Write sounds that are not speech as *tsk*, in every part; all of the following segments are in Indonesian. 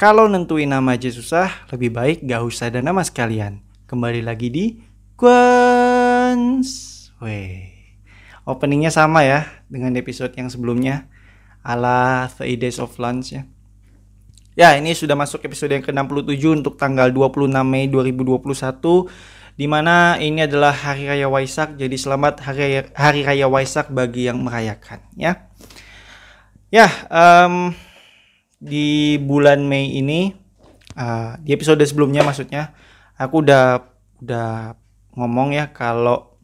Kalau nentuin nama aja susah, lebih baik gak usah ada nama sekalian. Kembali lagi di Quans. Weh, openingnya sama ya dengan episode yang sebelumnya ala The Days of Lunch ya. Ya, ini sudah masuk episode yang ke-67 untuk tanggal 26 Mei 2021 di mana ini adalah hari raya Waisak. Jadi selamat hari raya, hari raya Waisak bagi yang merayakan ya. Ya, um, di bulan Mei ini uh, di episode sebelumnya maksudnya aku udah udah ngomong ya kalau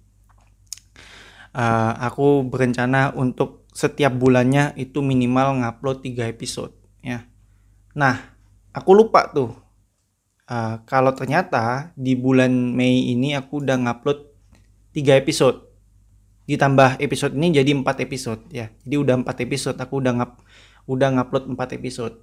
uh, aku berencana untuk setiap bulannya itu minimal ngupload 3 episode ya. Nah, aku lupa tuh uh, kalau ternyata di bulan Mei ini aku udah ngupload 3 episode ditambah episode ini jadi empat episode ya jadi udah empat episode aku udah ngap udah ngupload empat episode.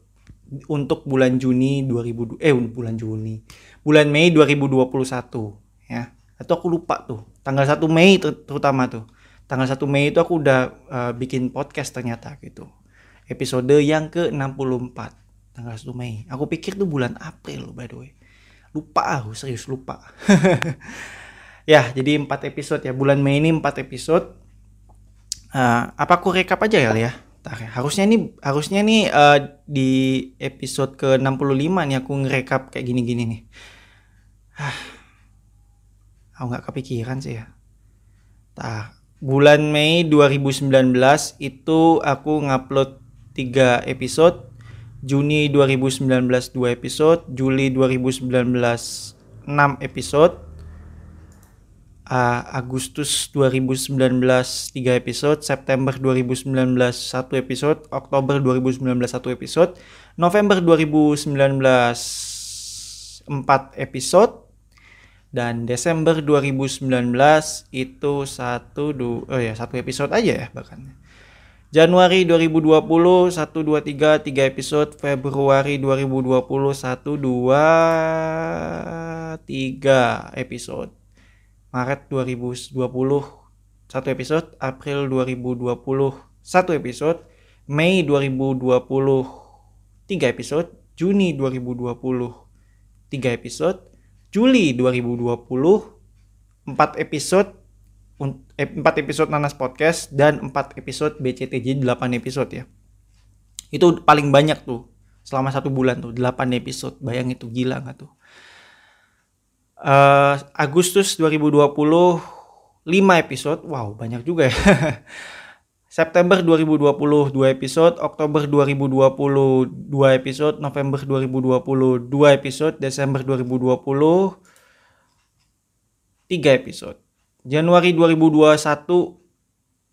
Untuk bulan Juni 2000 eh bulan Juni. Bulan Mei 2021 ya. Atau aku lupa tuh. Tanggal 1 Mei terutama tuh. Tanggal 1 Mei itu aku udah uh, bikin podcast ternyata gitu. Episode yang ke 64 tanggal 1 Mei. Aku pikir tuh bulan April by the way. Lupa aku serius lupa. *laughs* Ya jadi empat episode ya. Bulan Mei ini empat episode. Uh, apa aku rekap aja kali ya Tar, ya. harusnya ini harusnya nih uh, di episode ke 65 nih aku ngerekap kayak gini-gini nih. Ah aku nggak kepikiran sih ya. Tar, bulan Mei 2019 itu aku ngupload 3 episode. Juni 2019 2 episode. Juli 2019 6 episode uh, Agustus 2019 3 episode, September 2019 1 episode, Oktober 2019 1 episode, November 2019 4 episode dan Desember 2019 itu satu du oh ya satu episode aja ya bahkan. Januari 2020 1 2 3 3 episode, Februari 2020 1 2 3 episode. Maret 2020 satu episode, April 2020 satu episode, Mei 2020 tiga episode, Juni 2020 tiga episode, Juli 2020 empat episode eh, empat episode Nanas Podcast dan empat episode BCTJ 8 episode ya. Itu paling banyak tuh selama satu bulan tuh 8 episode. Bayang itu gila nggak tuh? Uh, Agustus 2020 5 episode. Wow, banyak juga ya. *laughs* September 2020 2 episode, Oktober 2020 2 episode, November 2020 2 episode, Desember 2020 3 episode. Januari 2021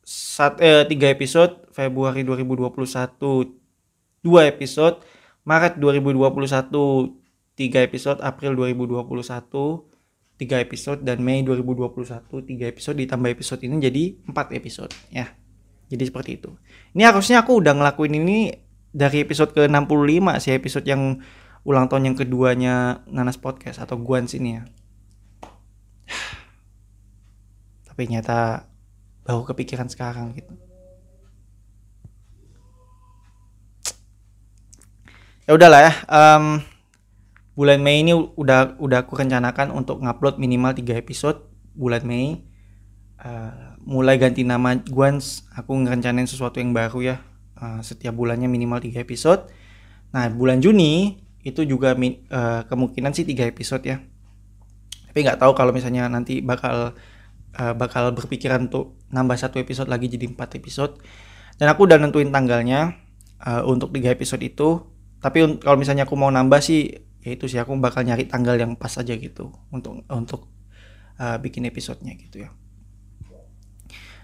sat, eh, 3 episode, Februari 2021 2 episode, Maret 2021 3 episode April 2021 3 episode dan Mei 2021 3 episode ditambah episode ini jadi 4 episode ya. Jadi seperti itu. Ini harusnya aku udah ngelakuin ini dari episode ke 65 sih episode yang ulang tahun yang keduanya Nanas Podcast atau Guans ini ya. *sighs* Tapi nyata baru kepikiran sekarang gitu. Ya udahlah ya um, bulan Mei ini udah udah aku rencanakan untuk ngupload minimal 3 episode bulan Mei. Uh, mulai ganti nama Guans, aku ngerencanain sesuatu yang baru ya. Uh, setiap bulannya minimal 3 episode. Nah, bulan Juni itu juga uh, kemungkinan sih 3 episode ya. Tapi nggak tahu kalau misalnya nanti bakal uh, bakal berpikiran untuk nambah satu episode lagi jadi 4 episode. Dan aku udah nentuin tanggalnya uh, untuk 3 episode itu. Tapi kalau misalnya aku mau nambah sih ya itu sih aku bakal nyari tanggal yang pas aja gitu untuk untuk uh, bikin episodenya gitu ya.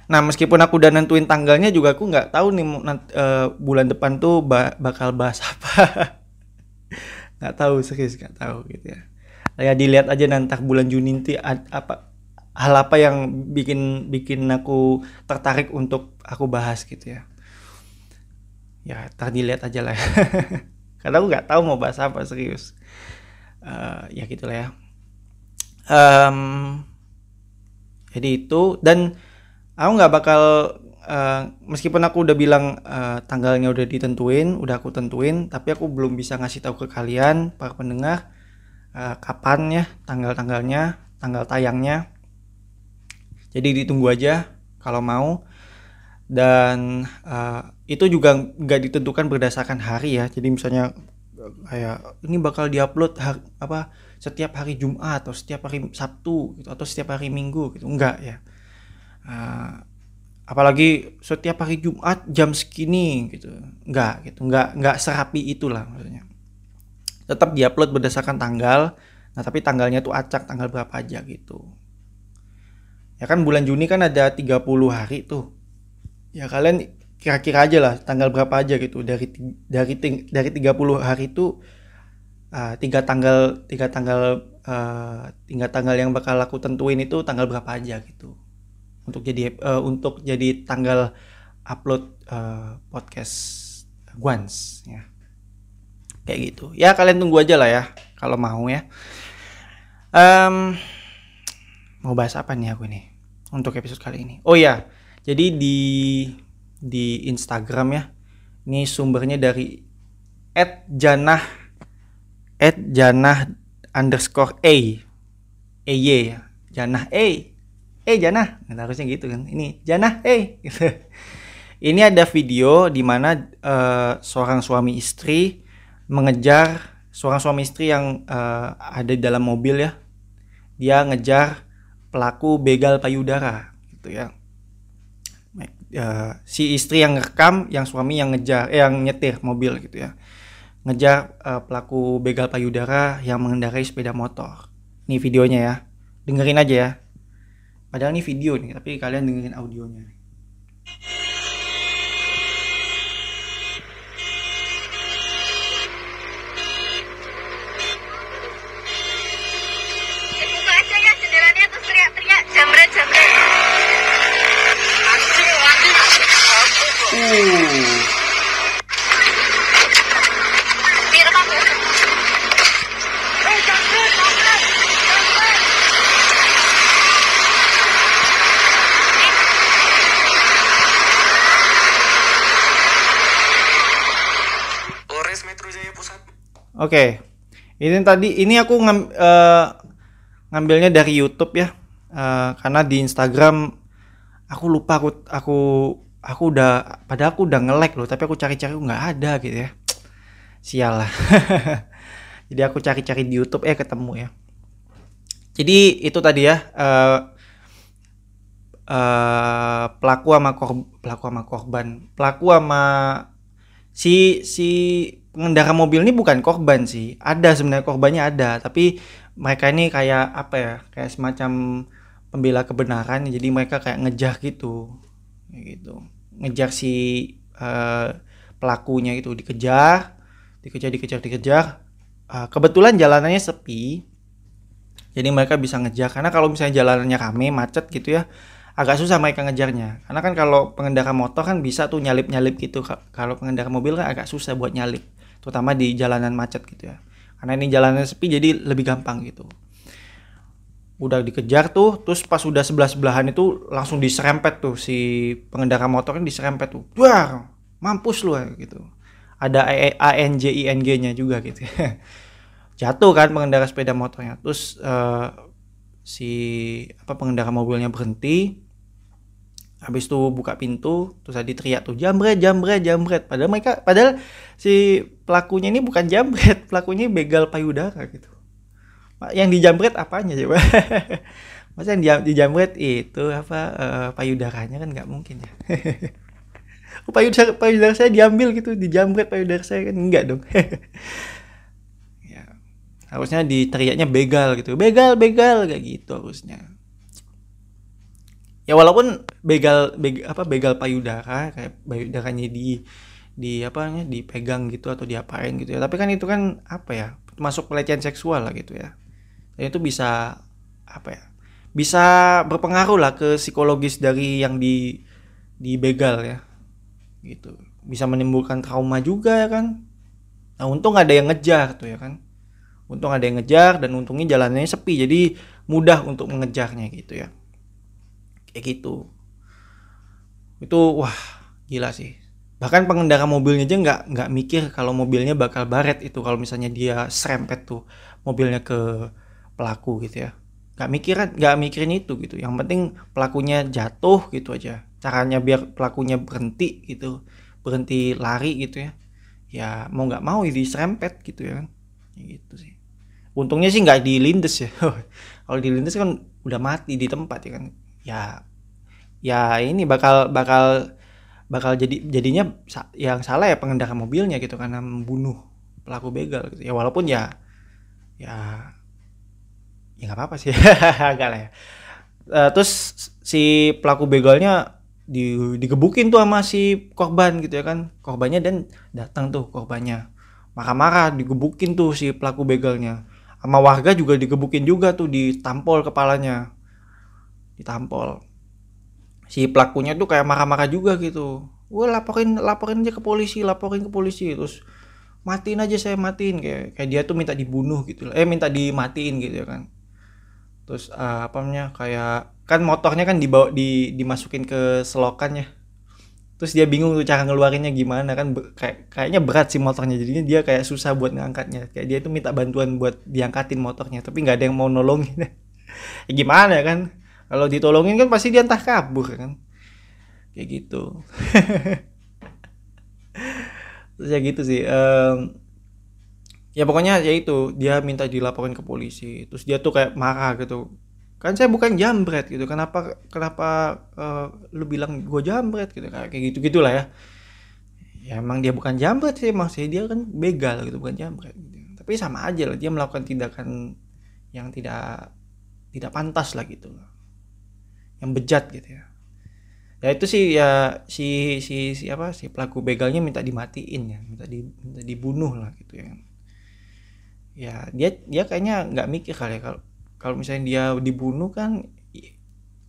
Nah meskipun aku udah nentuin tanggalnya juga aku nggak tahu nih uh, bulan depan tuh ba bakal bahas *laughs* apa. Nggak tahu serius nggak tahu gitu ya. Ya dilihat aja nanti bulan Juni nanti apa hal apa yang bikin bikin aku tertarik untuk aku bahas gitu ya. Ya tadi lihat aja lah. *laughs* Karena aku nggak tahu mau bahas apa serius uh, ya gitulah ya um, jadi itu dan aku nggak bakal uh, meskipun aku udah bilang uh, tanggalnya udah ditentuin, udah aku tentuin, tapi aku belum bisa ngasih tahu ke kalian para pendengar uh, kapan ya tanggal-tanggalnya, tanggal tayangnya. Jadi ditunggu aja kalau mau. Dan uh, itu juga nggak ditentukan berdasarkan hari ya. Jadi misalnya kayak ini bakal diupload hari, apa setiap hari Jumat atau setiap hari Sabtu gitu atau setiap hari Minggu gitu. Enggak ya. Uh, apalagi setiap hari Jumat jam segini gitu. Enggak gitu enggak enggak serapi itulah maksudnya. Tetap diupload berdasarkan tanggal. Nah tapi tanggalnya tuh acak tanggal berapa aja gitu. Ya kan bulan Juni kan ada 30 hari tuh. Ya kalian kira-kira aja lah tanggal berapa aja gitu. Dari dari dari 30 hari itu uh, tiga tanggal tiga tanggal uh, tiga tanggal yang bakal aku tentuin itu tanggal berapa aja gitu. Untuk jadi uh, untuk jadi tanggal upload uh, podcast Guans ya. Kayak gitu. Ya kalian tunggu aja lah ya kalau mau ya. Um, mau bahas apa nih aku nih untuk episode kali ini. Oh ya jadi di di Instagram ya. Ini sumbernya dari @janah @janah underscore a. Ey ya. Janah a. Eh Jana nah, harusnya gitu kan. Ini Jana eh gitu. *laughs* ini ada video di mana uh, seorang suami istri mengejar seorang suami istri yang uh, ada di dalam mobil ya. Dia ngejar pelaku begal payudara gitu ya uh, si istri yang ngerekam yang suami yang ngejar eh, yang nyetir mobil gitu ya. Ngejar uh, pelaku begal payudara yang mengendarai sepeda motor. Ini videonya ya. Dengerin aja ya. Padahal ini video nih, tapi kalian dengerin audionya. Buka aja ya jendelanya terus teriak-teriak jamret jamret. Uh. Biar kamu. Eh jamret jamret jamret. Polres Metro Jaya Oke. Ini tadi ini aku ngam, eh, ngambilnya dari YouTube ya. Eh, karena di Instagram aku lupa aku aku aku udah pada aku udah nge-like loh, tapi aku cari-cari nggak ada gitu ya. *tsk* Sial lah. *laughs* Jadi aku cari-cari di YouTube eh ketemu ya. Jadi itu tadi ya eh eh, pelaku sama korban pelaku sama korban pelaku sama si si pengendara mobil ini bukan korban sih ada sebenarnya korbannya ada tapi mereka ini kayak apa ya kayak semacam pembela kebenaran jadi mereka kayak ngejar gitu gitu ngejar si eh, pelakunya itu dikejar dikejar dikejar dikejar. Eh, kebetulan jalanannya sepi jadi mereka bisa ngejar. Karena kalau misalnya jalanannya rame macet gitu ya agak susah mereka ngejarnya. Karena kan kalau pengendara motor kan bisa tuh nyalip nyalip gitu. Ka- kalau pengendara mobil kan agak susah buat nyalip terutama di jalanan macet gitu ya. Karena ini jalanan sepi jadi lebih gampang gitu udah dikejar tuh terus pas udah sebelah sebelahan itu langsung diserempet tuh si pengendara motor kan diserempet tuh. Wah mampus lu gitu. Ada ANJ ING nya juga gitu. *laughs* Jatuh kan pengendara sepeda motornya. Terus eh, si apa pengendara mobilnya berhenti. Habis itu buka pintu terus tadi teriak tuh jambret jambret jambret. Padahal mereka padahal si pelakunya ini bukan jambret *laughs* pelakunya begal payudara gitu yang dijambret apanya coba *laughs* masa yang di- dijambret itu apa eh, payudaranya kan nggak mungkin ya? *laughs* Oh, payudara payudara saya diambil gitu dijambret payudara saya kan? Enggak dong. *laughs* Ya harusnya diteriaknya begal gitu. Begal begal kayak gitu harusnya. Ya walaupun begal beg, apa begal payudara kayak payudaranya di di apa dipegang gitu atau diapain gitu ya. Tapi kan itu kan apa ya masuk pelecehan seksual lah gitu ya dan itu bisa apa ya bisa berpengaruh lah ke psikologis dari yang di di begal ya. Gitu. Bisa menimbulkan trauma juga ya kan. Nah untung ada yang ngejar tuh ya kan. Untung ada yang ngejar dan untungnya jalannya sepi. Jadi mudah untuk mengejarnya gitu ya. Kayak gitu. Itu wah gila sih. Bahkan pengendara mobilnya aja nggak nggak mikir kalau mobilnya bakal baret itu. Kalau misalnya dia serempet tuh mobilnya ke pelaku gitu ya. Nggak mikirin nggak mikirin itu gitu. Yang penting pelakunya jatuh gitu aja. Caranya biar pelakunya berhenti gitu berhenti lari gitu ya. Ya mau nggak mau ya diserempet gitu ya kan. Ya gitu sih. Untungnya sih nggak dilindes ya. *laughs* Kalau dilindes kan udah mati di tempat ya kan. Ya ya ini bakal bakal bakal jadi jadinya yang salah ya pengendara mobilnya gitu karena membunuh pelaku begal gitu. Ya walaupun ya ya ya nggak apa-apa sih. *laughs* Agak lah ya. Eh, terus si pelaku begalnya di, digebukin tuh sama si korban gitu ya kan. Korbannya dan datang tuh korbannya. Marah-marah digebukin tuh si pelaku begalnya sama warga juga digebukin juga tuh ditampol kepalanya. Ditampol. Si pelakunya tuh kayak marah-marah juga gitu. Wah laporin laporin aja ke polisi laporin ke polisi. Terus matiin aja saya matiin. Kayak kayak dia tuh minta dibunuh gitu. Eh minta dimatiin gitu ya kan terus eh, apa namanya kayak kan motornya kan dibawa di dimasukin ke selokan ya. Terus dia bingung tuh cara ngeluarinnya gimana kan Be- kayak kayaknya berat sih motornya. Jadinya dia kayak susah buat ngangkatnya. Kayak dia tuh minta bantuan buat diangkatin motornya tapi nggak ada yang mau nolongin. *laughs* Ya gimana ya kan? Kalau ditolongin kan pasti dia entah kabur kan? Kayak gitu. *laughs* Terus ya gitu sih em, ya pokoknya ya itu dia minta dilaporin ke polisi terus dia tuh kayak marah gitu. Kan saya bukan jambret gitu kenapa kenapa eh, lu bilang gue jambret gitu kayak gitu gitulah ya. Ya emang dia bukan jambret sih maksudnya dia kan begal gitu bukan jambret gitu. tapi sama aja lah dia melakukan tindakan yang tidak tidak pantas lah gitu. Yang bejat gitu ya. Ya itu sih ya si si si apa si pelaku begalnya minta dimatiin ya minta di minta dibunuh lah gitu ya ya dia dia kayaknya nggak mikir kali ya kalau kalau misalnya dia dibunuh kan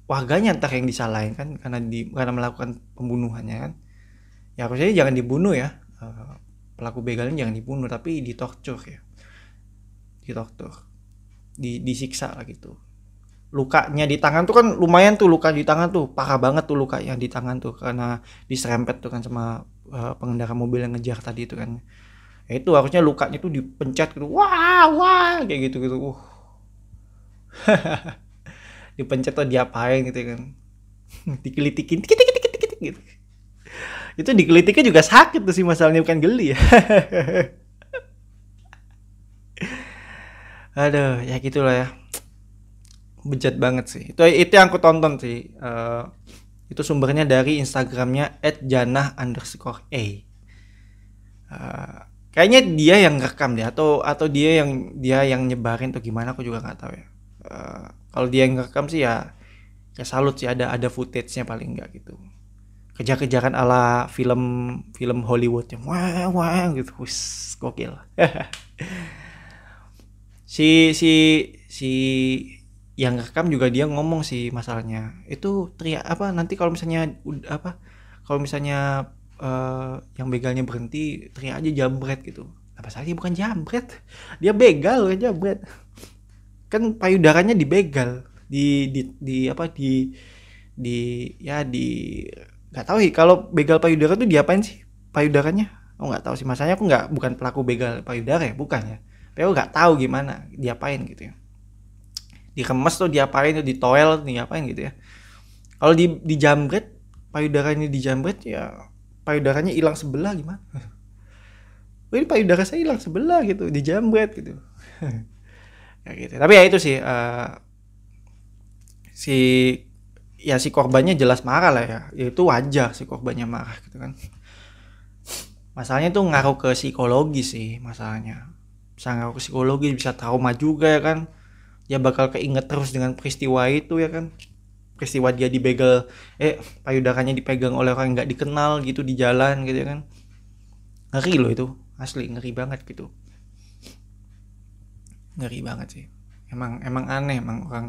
warganya entar yang disalahin kan karena di karena melakukan pembunuhannya kan. Ya harusnya jangan dibunuh ya. Eh, pelaku begalnya jangan dibunuh tapi ditortur ya. Ditortur. Di disiksa lah gitu. Lukanya di tangan tuh kan lumayan tuh luka di tangan tuh. Parah banget tuh lukanya di tangan tuh karena diserempet tuh kan sama eh, pengendara mobil yang ngejar tadi itu kan itu harusnya lukanya tuh dipencet gitu. Wah wah kayak gitu gitu uh. *laughs* Dipencet atau diapain gitu kan. *laughs* Dikelitikin dikit dikit dikit dikit gitu. Itu dikelitiknya juga sakit tuh sih masalahnya bukan geli ya. *laughs* Aduh ya gitulah ya. Bejat banget sih. Itu itu yang aku tonton sih. Eh, itu sumbernya dari instagramnya @janah underscore a. Eh, kayaknya dia yang rekam deh atau atau dia yang dia yang nyebarin atau gimana aku juga nggak tahu ya. Eh, kalau dia yang rekam sih ya ya salut sih ada ada footage-nya paling nggak gitu. Kejar-kejaran ala film film Hollywood yang wah wah gitu. Wis, gokil. *laughs* Si si si yang rekam juga dia ngomong sih masalahnya. Itu teriak apa nanti kalau misalnya apa kalau misalnya eh, yang begalnya berhenti teriak aja jambret gitu. Apa dia bukan jambret. Dia begal kan jambret. Kan payudaranya dibegal. Di di di apa di di ya di nggak tahu sih kalau begal payudara tuh diapain sih payudaranya? Oh nggak tahu sih. Masanya aku nggak bukan pelaku begal payudara ya bukan ya. Tapi aku nggak tahu gimana diapain gitu ya. Dikemes tuh diapain tuh ditoel diapain gitu ya. Kalau di di jambret payudaranya di jambret ya payudaranya hilang sebelah gimana? *laughs* Ini payudara saya hilang sebelah gitu di jambret gitu. *laughs* Ya gitu. Tapi ya itu sih eh, si ya si korbannya jelas marah lah ya. Ya, itu wajar si korbannya marah gitu kan. Masalahnya tuh ngaruh ke psikologi sih masalahnya. Bisa ngaruh ke psikologi bisa trauma juga ya kan. Dia bakal keinget terus dengan peristiwa itu ya kan peristiwa dia dibegal eh payudaranya dipegang oleh orang nggak dikenal gitu di jalan gitu kan. Ngeri loh itu asli ngeri banget gitu. Ngeri banget sih. Emang emang aneh emang orang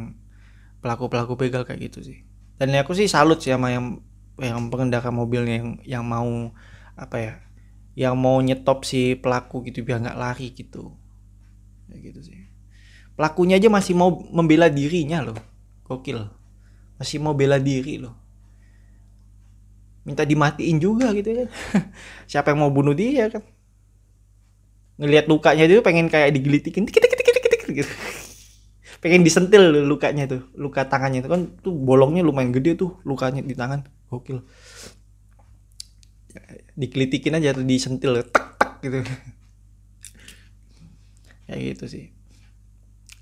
pelaku pelaku begal kayak gitu sih. Dan aku sih salut sih sama yang yang pengendara mobilnya yang yang mau apa ya yang mau nyetop si pelaku gitu biar nggak lari gitu. Kayak gitu sih. Pelakunya aja masih mau membela dirinya loh. Gokil masih mau bela diri loh. Minta dimatiin juga gitu kan. *laughs* Siapa yang mau bunuh dia kan. Ngelihat lukanya itu pengen kayak digelitikin. Tik tik tik tik tik gitu. *laughs* Pengen disentil lukanya tuh luka tangannya itu kan tuh bolongnya lumayan gede tuh lukanya di tangan. Gokil. Digelitikin aja tuh disentil tak tak gitu. *laughs* Kayak gitu sih.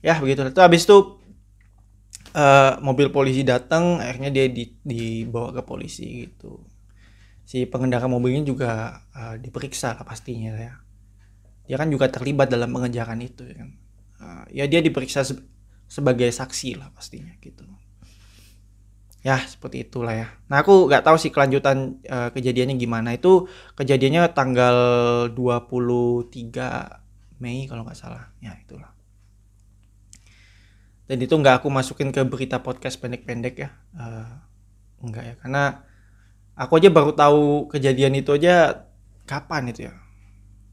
Ya begitu. Tuh habis itu eh, mobil polisi datang akhirnya dia di- dibawa ke polisi gitu. Si pengendara mobilnya juga eh, diperiksa lah pastinya ya. Dia kan juga terlibat dalam pengejaran itu ya kan. Eh, ya dia diperiksa se- sebagai saksi lah pastinya gitu. Ya seperti itulah ya. Nah aku nggak tahu sih kelanjutan eh, kejadiannya gimana. Itu kejadiannya tanggal 23 Mei kalau nggak salah. Ya itulah dan itu nggak aku masukin ke berita podcast pendek-pendek ya. Eh, enggak ya karena aku aja baru tahu kejadian itu aja kapan itu ya.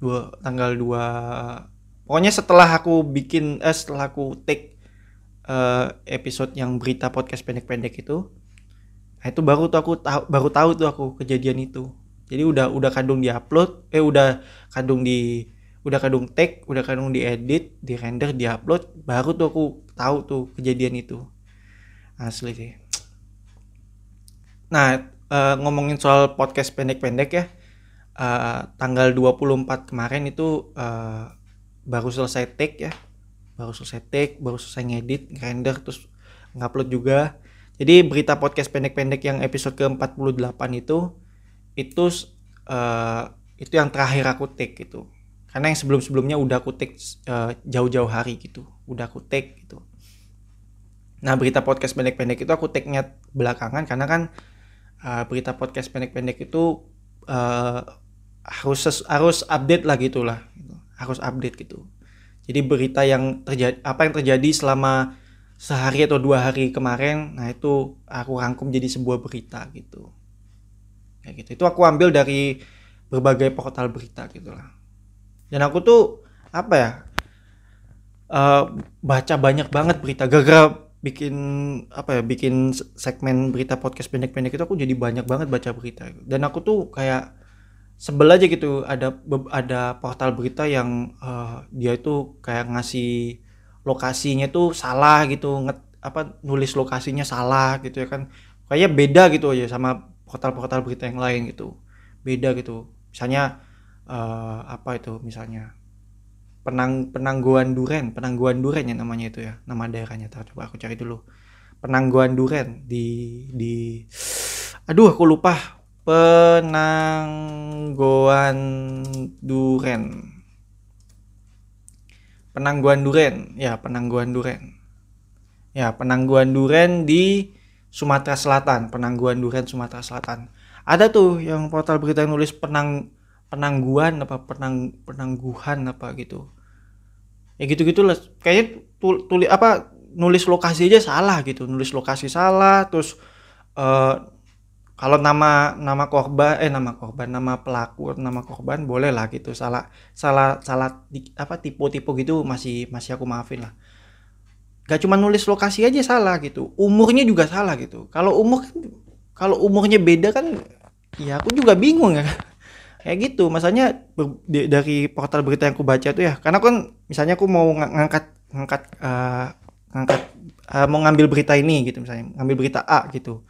Dua tanggal 2 pokoknya setelah aku bikin eh setelah aku take eh, episode yang berita podcast pendek-pendek itu nah itu baru tuh aku tahu baru tahu tuh aku kejadian itu. Jadi udah udah kadung diupload eh udah kadung di udah kadung take udah kadung diedit di render diupload baru tuh aku tahu tuh kejadian itu. Asli sih. Nah eh, ngomongin soal podcast pendek-pendek ya eh, tanggal 24 kemarin itu eh, baru selesai take ya. Baru selesai take baru selesai ngedit render terus ngupload juga. Jadi berita podcast pendek-pendek yang episode ke-48 itu itu eh, itu yang terakhir aku take gitu karena yang sebelum-sebelumnya udah aku take eh, jauh-jauh hari gitu. Udah aku take gitu. Nah berita podcast pendek-pendek itu aku take-nya belakangan karena kan eh, berita podcast pendek-pendek itu eh, harus harus update lah gitulah gitu. harus update gitu. Jadi berita yang terjadi apa yang terjadi selama sehari atau dua hari kemarin nah itu aku rangkum jadi sebuah berita gitu. Kayak gitu. Itu aku ambil dari berbagai portal berita gitulah dan aku tuh apa ya eh, baca banyak banget berita. Gara-gara bikin apa ya bikin segmen berita podcast pendek-pendek itu aku jadi banyak banget baca berita. Dan aku tuh kayak sebel aja gitu. Ada ada portal berita yang eh, dia itu kayak ngasih lokasinya tuh salah gitu. Nget apa nulis lokasinya salah gitu ya kan. Kayak beda gitu aja sama portal-portal berita yang lain gitu. Beda gitu. Misalnya eh, apa itu misalnya? Penang penangguan duren penangguan duren ya namanya itu ya nama daerahnya Ntar coba aku cari dulu. Penangguan duren di di aduh aku lupa. Penangguan duren. Penangguan duren ya penangguan duren. Ya penangguan duren di Sumatera Selatan penangguan duren Sumatera Selatan. Ada tuh yang portal berita yang nulis penang penangguan apa penang penangguhan apa gitu. Ya gitu gitulah kayaknya tul, tulis apa nulis lokasi aja salah gitu. Nulis lokasi salah terus eh, kalau nama nama korban eh nama korban nama pelaku nama korban boleh lah gitu. Salah salah salah di- apa tipe-tipe gitu masih masih aku maafin lah. Gak cuma nulis lokasi aja salah gitu. Umurnya juga salah gitu. Kalau umur kalau umurnya beda kan ya aku juga bingung ya kayak gitu. Masanya dari portal berita yang aku baca tuh ya karena kan misalnya aku mau ng- ngangkat ngangkat eh, ngangkat eh, mau ngambil berita ini gitu misalnya ngambil berita A gitu.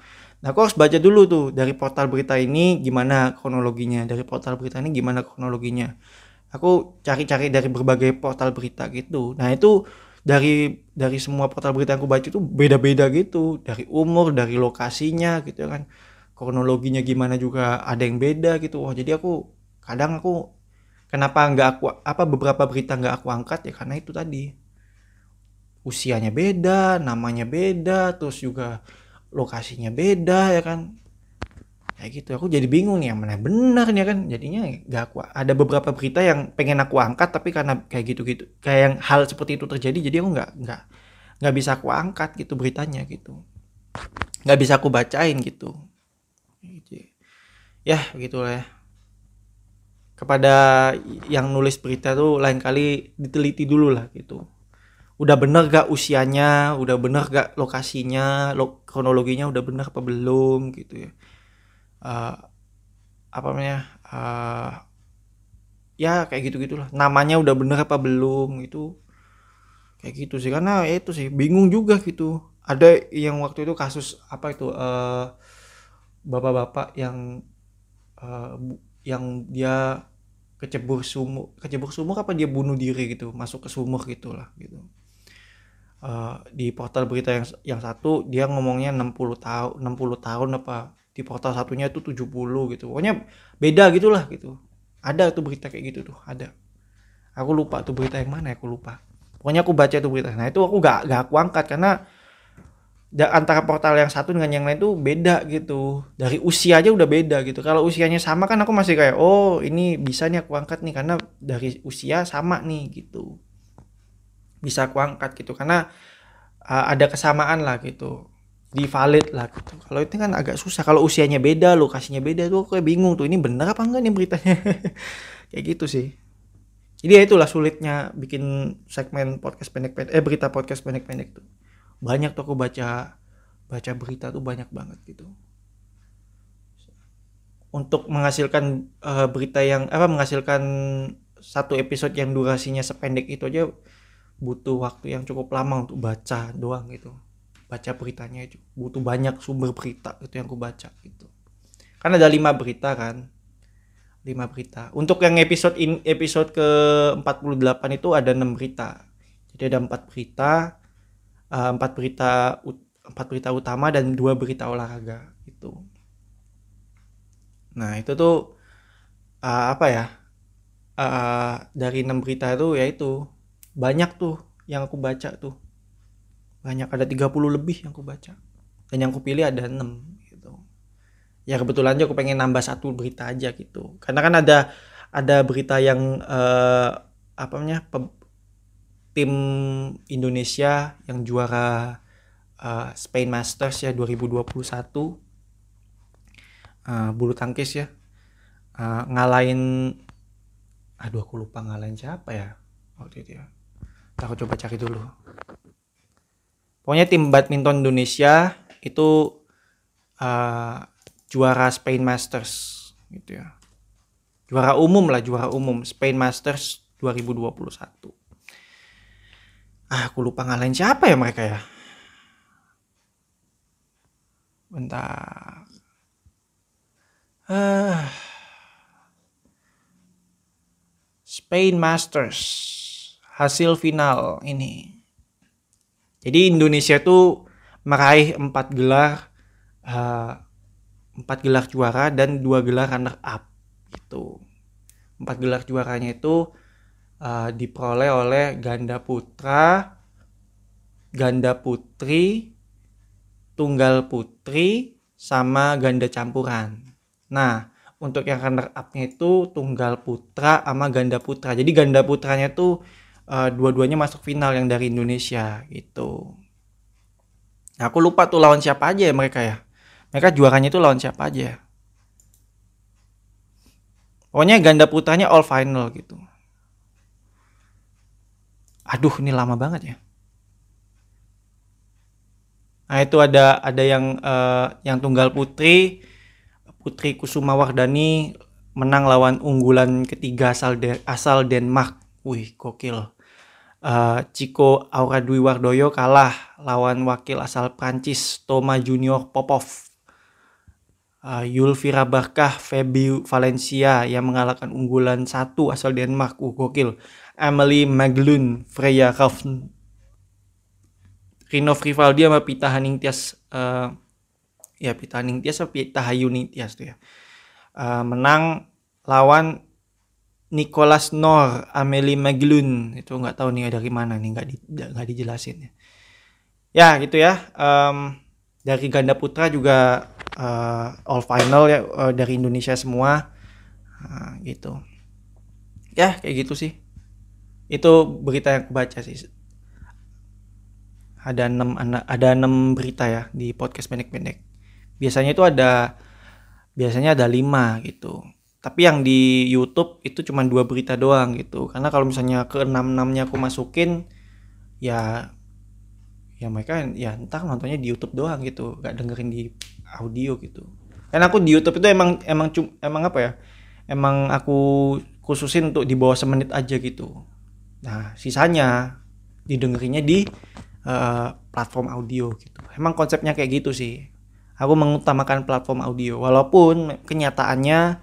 Nah aku harus baca dulu tuh dari portal berita ini gimana kronologinya dari portal berita ini gimana kronologinya. Aku cari-cari dari berbagai portal berita gitu. Nah itu dari dari semua portal berita yang aku baca itu beda-beda gitu. Dari umur dari lokasinya gitu kan kronologinya gimana juga ada yang beda gitu. Wah jadi aku kadang aku kenapa nggak aku apa beberapa berita nggak aku angkat? Ya karena itu tadi. Usianya beda namanya beda terus juga lokasinya beda ya kan? Kayak gitu aku jadi bingung nih yang mana benar nih kan? Jadinya nggak aku ada beberapa berita yang pengen aku angkat tapi karena kayak gitu gitu kayak yang hal seperti itu terjadi jadi aku nggak nggak nggak bisa aku angkat gitu beritanya gitu. Nggak bisa aku bacain Gitu. Ya begitulah ya. Kepada yang nulis berita tuh lain kali diteliti dulu lah gitu. Udah bener gak usianya? Udah bener gak lokasinya? Lo- kronologinya udah bener apa belum? Gitu ya. Eh, apa namanya? Eh, ya kayak gitu gitulah namanya udah bener apa belum? Itu kayak gitu sih. Karena ya itu sih bingung juga gitu. Ada yang waktu itu kasus apa itu? Eh, bapak-bapak yang eh, bu- yang dia kecebur sumur kecebur sumur apa dia bunuh diri gitu masuk ke sumur gitulah gitu. Eh, di portal berita yang yang satu dia ngomongnya 60 tahun 60 tahun apa di portal satunya itu 70 gitu. Pokoknya beda gitulah gitu. Ada tuh berita kayak gitu tuh ada. Aku lupa tuh berita yang mana aku lupa. Pokoknya aku baca tuh berita. Nah itu aku gak, gak aku angkat karena antara portal yang satu dengan yang lain tuh beda gitu. Dari usia aja udah beda gitu. Kalau usianya sama kan aku masih kayak oh ini bisa nih aku angkat nih karena dari usia sama nih gitu. Bisa aku angkat gitu karena uh, ada kesamaan lah gitu. Di valid lah gitu. Kalau itu kan agak susah. Kalau usianya beda lokasinya beda tuh aku kayak bingung tuh ini bener apa enggak nih beritanya? *laughs* Kayak gitu sih. Jadi ya itulah sulitnya bikin segmen podcast pendek-pendek eh berita podcast pendek-pendek tuh banyak aku baca baca berita tuh banyak banget gitu. Untuk menghasilkan eh, berita yang apa menghasilkan satu episode yang durasinya sependek itu aja butuh waktu yang cukup lama untuk baca doang gitu. Baca beritanya itu. Butuh banyak sumber berita itu yang aku baca gitu. Kan ada lima berita kan? Lima berita. Untuk yang episode in, episode ke 48 itu ada enam berita. Jadi ada empat berita eh, empat berita ut- empat berita utama dan dua berita olahraga itu nah itu tuh eh, apa ya Eh, dari enam berita itu ya itu banyak tuh yang aku baca tuh. Banyak ada 30 lebih yang aku baca. Dan yang aku pilih ada 6 gitu. Ya kebetulan aja aku pengen nambah satu berita aja gitu. Karena kan ada ada berita yang eh, apa namanya tim Indonesia yang juara eh, Spain Masters ya 2021 eh, bulu tangkis ya. Eh, ngalahin aduh aku lupa ngalahin siapa ya waktu itu ya. Aku coba cari dulu. Pokoknya tim badminton Indonesia itu eh, juara Spain Masters gitu ya. Juara umum lah juara umum. Spain Masters 2021 ah aku lupa ngalahin siapa ya mereka ya bentar ah Spain Masters hasil final ini. Jadi Indonesia tuh meraih empat gelar eh, empat gelar juara dan dua gelar runner up gitu. Empat gelar juaranya itu eh, diperoleh oleh ganda putra, ganda putri, tunggal putri, sama ganda campuran. Nah, untuk yang runner up-nya itu tunggal putra sama ganda putra. Jadi ganda putranya tuh eh, dua-duanya masuk final yang dari Indonesia gitu. Nah, aku lupa tuh lawan siapa aja ya mereka ya. Mereka juaranya itu lawan siapa aja. ya. Pokoknya ganda putranya all final gitu. Aduh, ini lama banget ya. Nah, itu ada ada yang eh, yang tunggal putri Putri Kusuma Wardani menang lawan unggulan ketiga asal De- asal Denmark. Wih, gokil. Eh, Chico Aura Dwi Wardoyo kalah lawan wakil asal Prancis Thomas Junior Popov. Uh, Yulvira Barkah Febi Valencia yang mengalahkan unggulan satu asal Denmark. Uh, gokil. Emily Maglund Freya Raffn Rino Frivaldi sama Pita Haningtyas eh, ya Pita Haningtyas sama Pita Hayuningtyas tuh ya. Eh, menang lawan Nicholas Nor Amelie Maglund itu nggak tahu nih dari mana nih nggak di, nggak dijelasin ya. Ya gitu ya. Em, dari ganda putra juga eh, all final ya eh, dari Indonesia semua. Nah, gitu. Ya kayak gitu sih itu berita yang aku baca sih. Ada enam ana- ada enam berita ya di podcast pendek-pendek. Biasanya itu ada biasanya ada lima gitu. Tapi yang di YouTube itu cuma dua berita doang gitu. Karena kalau misalnya ke enam enamnya aku masukin ya ya mereka ya entah nontonnya di YouTube doang gitu. Gak dengerin di audio gitu. Karena aku di YouTube itu emang emang cum, emang apa ya? Emang aku khususin untuk di bawah semenit aja gitu. Nah, sisanya didengerinnya di eh, platform audio gitu. Emang konsepnya kayak gitu sih. Aku mengutamakan platform audio walaupun kenyataannya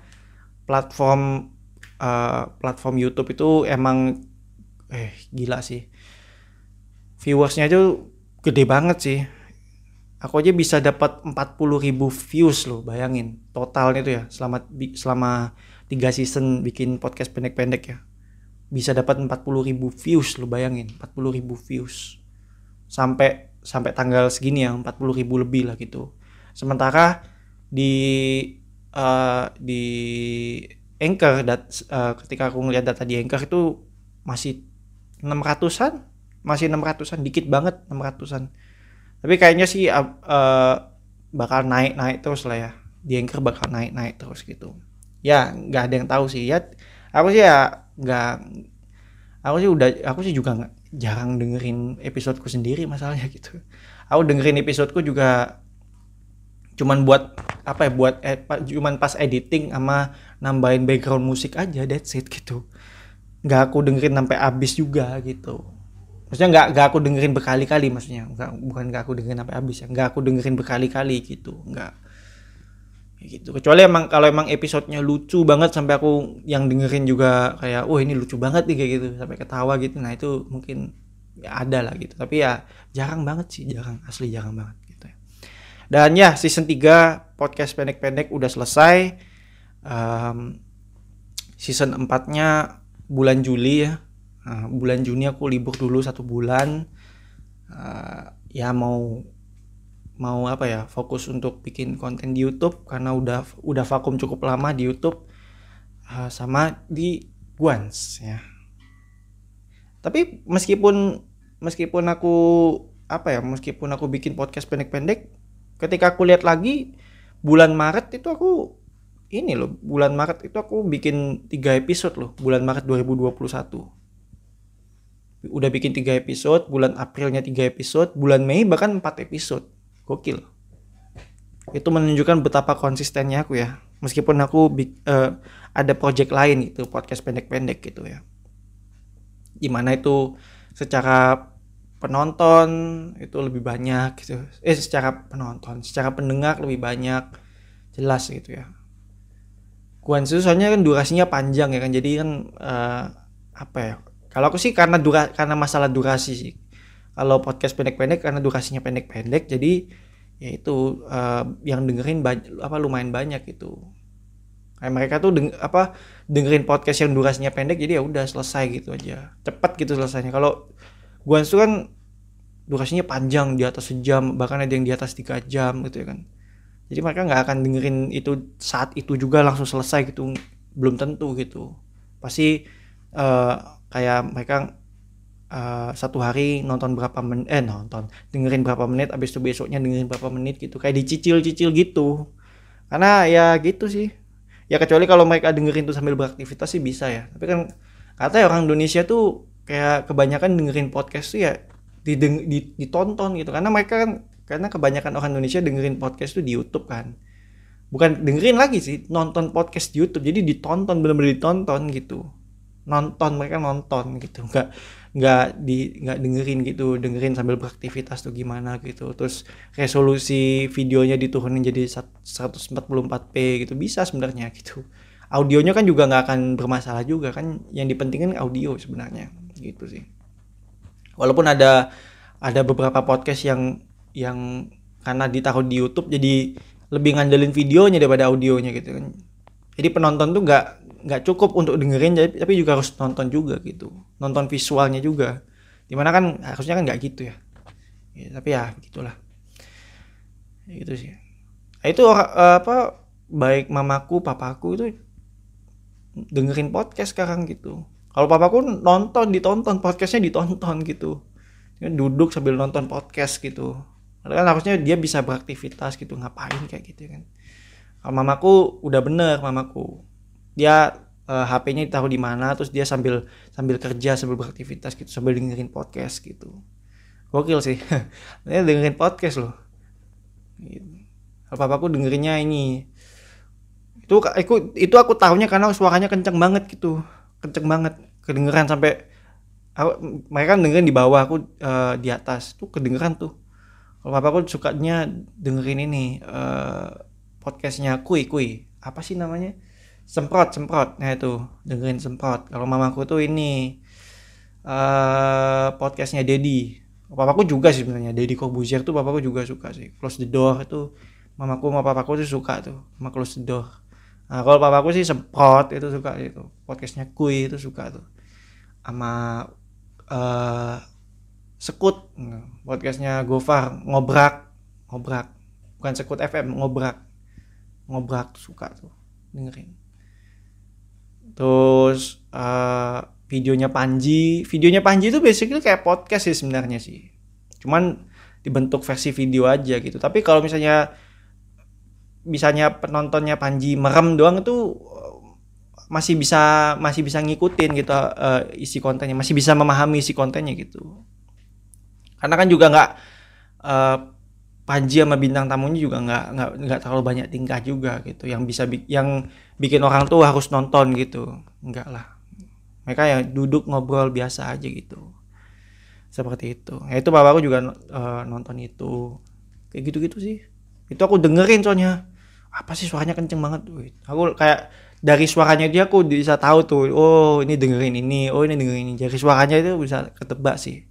platform eh, platform YouTube itu emang eh gila sih. Viewersnya itu gede banget sih. Aku aja bisa dapat 40.000 views loh, bayangin. Totalnya itu ya selama selama 3 season bikin podcast pendek-pendek ya. Bisa dapat 40.000 views lo bayangin, 40.000 views. Sampai sampai tanggal segini ya, 40.000 lebih lah gitu. Sementara di eh, di Anchor dat, eh, ketika aku ngeliat data di Anchor itu masih 600-an, masih 600-an, dikit banget 600-an. Tapi kayaknya sih uh, uh, bakal naik-naik terus lah ya. Di Anchor bakal naik-naik terus gitu. Ya, nggak ada yang tahu sih. Ya, aku sih ya nggak aku sih udah aku sih juga nggak jarang dengerin episodeku sendiri masalahnya *laughs* gitu. Aku dengerin episodeku juga cuman buat apa ya buat eh, cuman pas editing sama nambahin background musik aja that's it gitu. Nggak aku dengerin sampai habis juga gitu. Maksudnya nggak nggak aku dengerin berkali-kali maksudnya. Nggak bukan nggak aku dengerin sampai habis ya. Nggak aku dengerin berkali-kali gitu nggak gitu. Kecuali emang kalau emang episodenya lucu banget sampai aku yang dengerin juga kayak wah ini lucu banget nih kayak gitu sampai ketawa gitu. Nah itu mungkin ya ada lah gitu. Tapi ya jarang banget sih jarang asli jarang banget gitu ya. Dan ya season 3 podcast pendek-pendek udah selesai. Em, season 4 nya bulan Juli ya. Nah, bulan Juni aku libur dulu satu bulan. Eh, ya mau mau apa ya fokus untuk bikin konten di YouTube karena udah udah vakum cukup lama di YouTube Eh, sama di Guans ya. Tapi meskipun meskipun aku apa ya meskipun aku bikin podcast pendek-pendek ketika aku lihat lagi bulan Maret itu aku ini loh bulan Maret itu aku bikin tiga episode loh bulan Maret 2021 udah bikin tiga episode bulan Aprilnya tiga episode bulan Mei bahkan empat episode gokil. Itu menunjukkan betapa konsistennya aku ya. Meskipun aku eh, ada project lain gitu podcast pendek-pendek gitu ya. Di mana itu secara penonton itu lebih banyak gitu. Eh secara penonton secara pendengar lebih banyak. Jelas gitu ya. Itu soalnya kan durasinya panjang ya kan. Jadi kan eh, apa ya? Kalau aku sih karena dura karena masalah durasi sih kalau podcast pendek-pendek karena durasinya pendek-pendek jadi ya itu eh, yang dengerin apa lumayan banyak gitu. Kayak mereka tuh deng apa dengerin podcast yang durasinya pendek jadi ya udah selesai gitu aja. Cepat gitu selesainya. Kalau Guan itu kan durasinya panjang di atas sejam bahkan ada yang di atas tiga jam gitu ya kan. Jadi mereka nggak akan dengerin itu saat itu juga langsung selesai gitu belum tentu gitu. Pasti eh, kayak mereka eh, satu hari nonton berapa menit eh nonton dengerin berapa menit abis itu besoknya dengerin berapa menit gitu. Kayak dicicil-cicil gitu. Karena ya gitu sih. Ya kecuali kalau mereka dengerin tuh sambil beraktivitas sih bisa ya. Tapi kan katanya orang Indonesia tuh kayak kebanyakan dengerin podcast tuh ya dideng- di- ditonton gitu. Karena mereka kan karena kebanyakan orang Indonesia dengerin podcast tuh di YouTube kan. Bukan dengerin lagi sih nonton podcast di YouTube. Jadi ditonton bener-bener ditonton gitu. Nonton mereka nonton gitu. Nggak nggak di nggak dengerin gitu dengerin sambil beraktivitas tuh gimana gitu. Terus resolusi videonya diturunin jadi sat- 144p gitu bisa sebenarnya gitu. Audionya kan juga nggak akan bermasalah juga kan yang dipentingin audio sebenarnya gitu sih. Walaupun ada ada beberapa podcast yang yang karena ditaruh di YouTube jadi lebih ngandelin videonya daripada audionya gitu kan. Jadi penonton tuh nggak nggak cukup untuk dengerin tapi juga harus nonton juga gitu. Nonton visualnya juga. Di mana kan harusnya kan nggak gitu ya. Ya, tapi ya gitulah. Ya, gitu sih. Nah, itu eh, apa baik mamaku papaku itu dengerin podcast sekarang gitu. Kalau papaku nonton ditonton podcastnya ditonton gitu. Duduk sambil nonton podcast gitu. Kan harusnya dia bisa beraktivitas gitu ngapain kayak gitu kan. Kalau mamaku udah bener mamaku dia eh, HP-nya ditaruh di mana terus dia sambil sambil kerja sambil beraktivitas gitu sambil dengerin podcast gitu. Gokil sih. *laughs* Dia dengerin podcast loh. Gitu. kalau papaku dengerinnya ini. Itu aku itu aku tahunya karena suaranya kenceng banget gitu. Kenceng banget. Kedengeran sampai aku, mereka dengerin di bawah aku eh, di atas. Tuh kedengeran tuh. Kalau papa aku sukanya dengerin ini eh, podcastnya kui kui. Apa sih namanya semprot semprot. Nah itu. Dengerin semprot. Kalau mamaku tuh ini eh podcastnya Dedi papaku juga sih sebenarnya. Dedi Corbuzier tuh papaku juga suka sih. Close the Door itu mamaku sama papaku tuh suka tuh sama Close the Door. Nah kalau papaku sih semprot itu suka itu. Podcastnya Kui itu suka tuh. Sama eh Sekut. Podcastnya Gofar ngobrak. Ngobrak. Bukan Sekut FM ngobrak. Ngobrak suka tuh. Dengerin terus eh, videonya Panji. Videonya Panji itu basically kayak podcast sih sebenarnya sih. Cuman dibentuk versi video aja gitu. Tapi kalau misalnya misalnya penontonnya Panji merem doang itu eh, masih bisa masih bisa ngikutin gitu eh, isi kontennya. Masih bisa memahami isi kontennya gitu. Karena kan juga nggak eh, Panji sama bintang tamunya juga nggak nggak nggak terlalu banyak tingkah juga gitu. Yang bisa bi- yang bikin orang tuh harus nonton gitu. Enggak lah. Mereka yang duduk ngobrol biasa aja gitu. Seperti itu. Ya itu bapakku juga eh, nonton itu. Kayak gitu-gitu sih. Itu aku dengerin soalnya. Apa sih suaranya kenceng banget. Aku kayak dari suaranya dia aku bisa tahu tuh oh ini dengerin ini oh ini dengerin ini. Dari suaranya itu bisa ketebak sih.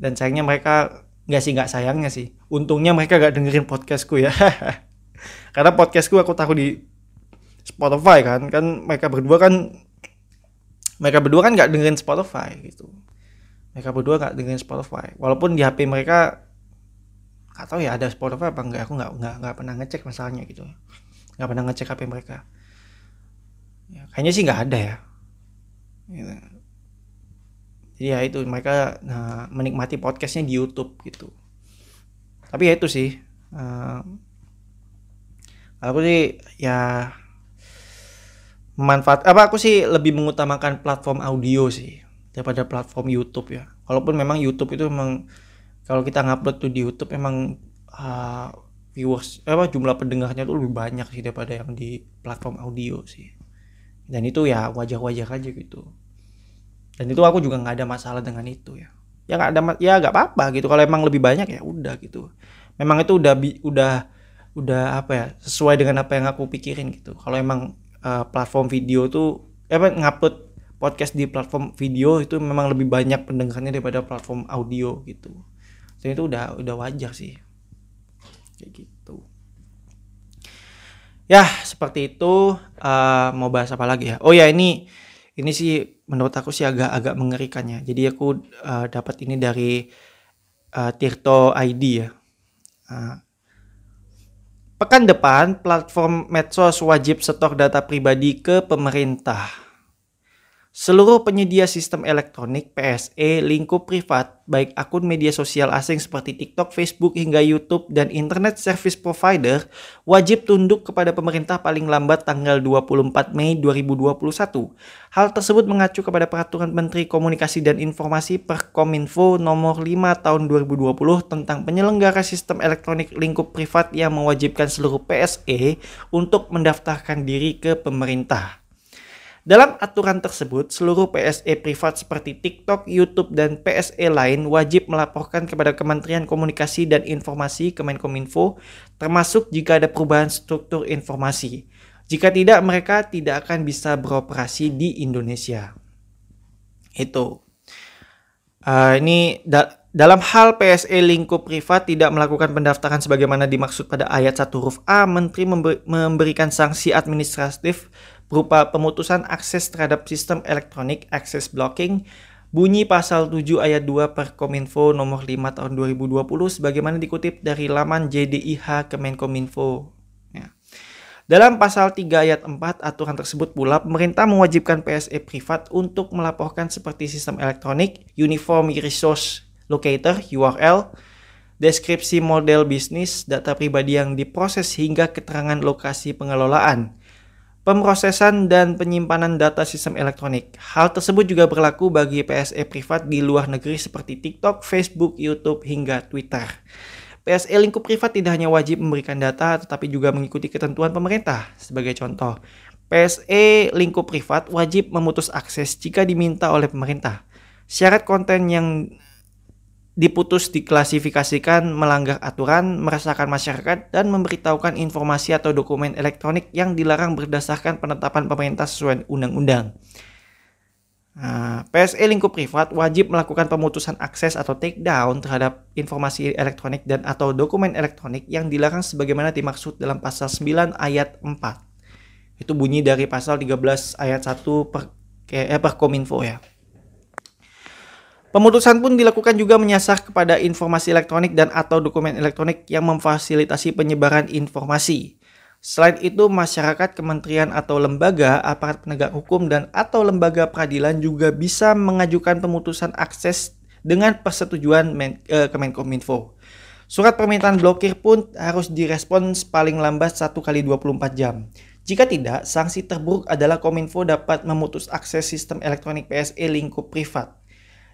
Dan sayangnya mereka nggak sih nggak sayangnya sih. Untungnya mereka gak dengerin podcastku ya. *laughs* Karena podcastku aku taruh di Spotify kan. Kan mereka berdua kan mereka berdua kan nggak dengerin Spotify gitu. Mereka berdua nggak dengerin Spotify. Walaupun di HP mereka nggak tahu ya ada Spotify apa enggak aku nggak nggak nggak pernah ngecek masalahnya gitu. Nggak pernah ngecek HP mereka. Ya, kayaknya sih nggak ada ya. Gitu. Jadi ya itu mereka nah, menikmati podcastnya di YouTube gitu tapi ya itu sih eh, aku sih ya manfaat apa aku sih lebih mengutamakan platform audio sih daripada platform YouTube ya. Walaupun memang YouTube itu memang kalau kita ngupload tuh di YouTube memang uh, viewers apa jumlah pendengarnya tuh lebih banyak sih daripada yang di platform audio sih. Dan itu ya wajar-wajar aja gitu. Dan itu aku juga nggak ada masalah dengan itu ya. Ya nggak ada ya nggak apa-apa gitu. Kalau emang lebih banyak ya udah gitu. Memang itu udah udah udah apa ya sesuai dengan apa yang aku pikirin gitu. Kalau emang uh, platform video tuh eh, apa ngupload podcast di platform video itu memang lebih banyak pendengarnya daripada platform audio gitu. Dan itu udah udah wajar sih. Kayak gitu. Ya, seperti itu Eh, mau bahas apa lagi ya? Oh ya, ini ini sih menurut aku sih agak agak mengerikannya. Jadi aku eh, dapat ini dari eh, Tirto ID ya. Eh, Pekan depan, platform medsos wajib setor data pribadi ke pemerintah. Seluruh penyedia sistem elektronik PSE lingkup privat, baik akun media sosial asing seperti TikTok, Facebook, hingga YouTube, dan Internet Service Provider, wajib tunduk kepada pemerintah paling lambat tanggal 24 Mei 2021. Hal tersebut mengacu kepada Peraturan Menteri Komunikasi dan Informasi Perkominfo nomor 5 tahun 2020 tentang penyelenggara sistem elektronik lingkup privat yang mewajibkan seluruh PSE untuk mendaftarkan diri ke pemerintah. Dalam aturan tersebut, seluruh PSE privat seperti TikTok, YouTube, dan PSE lain wajib melaporkan kepada Kementerian Komunikasi dan Informasi Kemenkominfo, termasuk jika ada perubahan struktur informasi. Jika tidak, mereka tidak akan bisa beroperasi di Indonesia. Itu. Uh, ini da- dalam hal PSE lingkup privat tidak melakukan pendaftaran sebagaimana dimaksud pada ayat 1 huruf A, Menteri member- memberikan sanksi administratif berupa pemutusan akses terhadap sistem elektronik access blocking bunyi pasal 7 ayat 2 Perkominfo nomor 5 tahun 2020 sebagaimana dikutip dari laman JDIH Kemenkominfo. Ya. Dalam pasal 3 ayat 4 aturan tersebut pula pemerintah mewajibkan PSE privat untuk melaporkan seperti sistem elektronik, Uniform Resource Locator URL, deskripsi model bisnis, data pribadi yang diproses hingga keterangan lokasi pengelolaan, pemrosesan dan penyimpanan data sistem elektronik. Hal tersebut juga berlaku bagi PSE privat di luar negeri seperti TikTok, Facebook, YouTube, hingga Twitter. PSE lingkup privat tidak hanya wajib memberikan data, tetapi juga mengikuti ketentuan pemerintah. Sebagai contoh, PSE lingkup privat wajib memutus akses jika diminta oleh pemerintah. Syarat konten yang diputus diklasifikasikan melanggar aturan, meresahkan masyarakat, dan memberitahukan informasi atau dokumen elektronik yang dilarang berdasarkan penetapan pemerintah sesuai undang-undang. Nah, PSE lingkup privat wajib melakukan pemutusan akses atau take down terhadap informasi elektronik dan atau dokumen elektronik yang dilarang sebagaimana dimaksud dalam pasal 9 ayat 4. Itu bunyi dari pasal 13 ayat 1 per, eh, per Kominfo ya. Pemutusan pun dilakukan juga menyasar kepada informasi elektronik dan atau dokumen elektronik yang memfasilitasi penyebaran informasi. Selain itu, masyarakat, kementerian atau lembaga, aparat penegak hukum dan atau lembaga peradilan juga bisa mengajukan pemutusan akses dengan persetujuan Men, eh, Kemenkominfo. Surat permintaan blokir pun harus direspons paling lambat 1 kali 24 jam. Jika tidak, sanksi terburuk adalah Kominfo dapat memutus akses sistem elektronik PSE lingkup privat.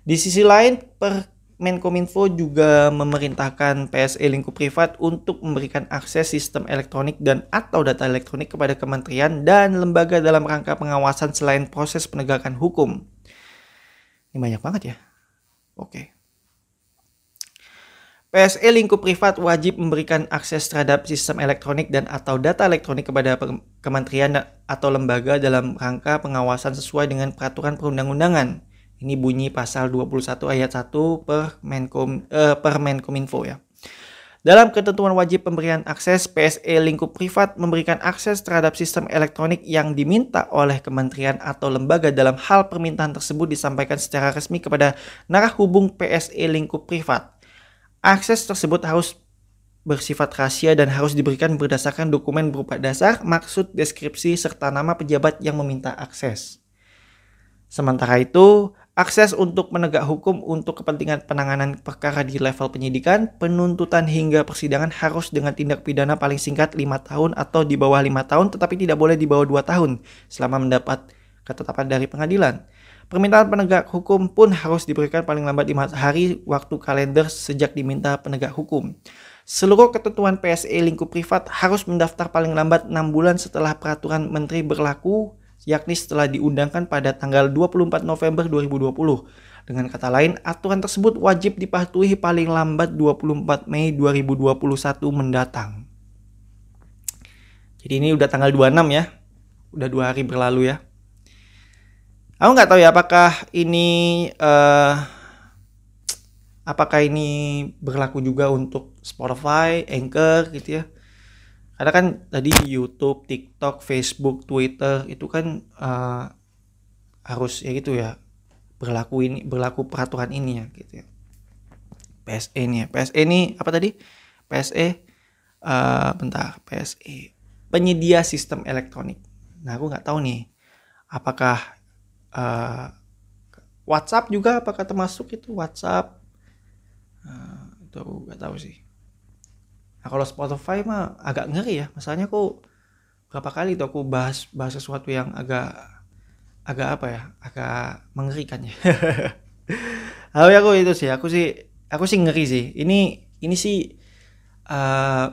Di sisi lain, per Menkominfo juga memerintahkan PSE lingkup privat untuk memberikan akses sistem elektronik dan atau data elektronik kepada kementerian dan lembaga dalam rangka pengawasan selain proses penegakan hukum. Ini banyak banget ya. Oke. PSE lingkup privat wajib memberikan akses terhadap sistem elektronik dan atau data elektronik kepada kementerian atau lembaga dalam rangka pengawasan sesuai dengan peraturan perundang-undangan ini bunyi pasal 21 ayat 1 per Menkom eh, per Menkominfo ya. Dalam ketentuan wajib pemberian akses, PSE lingkup privat memberikan akses terhadap sistem elektronik yang diminta oleh kementerian atau lembaga dalam hal permintaan tersebut disampaikan secara resmi kepada narah hubung PSE lingkup privat. Akses tersebut harus bersifat rahasia dan harus diberikan berdasarkan dokumen berupa dasar, maksud, deskripsi, serta nama pejabat yang meminta akses. Sementara itu, akses untuk menegak hukum untuk kepentingan penanganan perkara di level penyidikan, penuntutan hingga persidangan harus dengan tindak pidana paling singkat 5 tahun atau di bawah 5 tahun tetapi tidak boleh di bawah 2 tahun selama mendapat ketetapan dari pengadilan. Permintaan penegak hukum pun harus diberikan paling lambat 5 hari waktu kalender sejak diminta penegak hukum. Seluruh ketentuan PSE lingkup privat harus mendaftar paling lambat 6 bulan setelah peraturan menteri berlaku yakni setelah diundangkan pada tanggal 24 November 2020. Dengan kata lain, aturan tersebut wajib dipatuhi paling lambat 24 Mei 2021 mendatang. Jadi ini udah tanggal 26 ya. Udah dua hari berlalu ya. Aku nggak tahu ya apakah ini uh, apakah ini berlaku juga untuk Spotify, Anchor gitu ya karena kan tadi YouTube, TikTok, Facebook, Twitter itu kan uh, harus ya gitu ya berlaku ini berlaku peraturan ini ya gitu ya. PSE ini ya. PSE ini apa tadi? PSE uh, bentar, PSE penyedia sistem elektronik. Nah, aku nggak tahu nih apakah uh, WhatsApp juga apakah termasuk itu WhatsApp? Uh, itu aku nggak tahu sih. Nah kalau Spotify mah agak ngeri ya. Masalahnya aku berapa kali tuh aku bahas bahas sesuatu yang agak agak apa ya, agak mengerikan ya. *laughs* Halo ya aku itu sih, aku sih aku sih ngeri sih. Ini ini sih uh,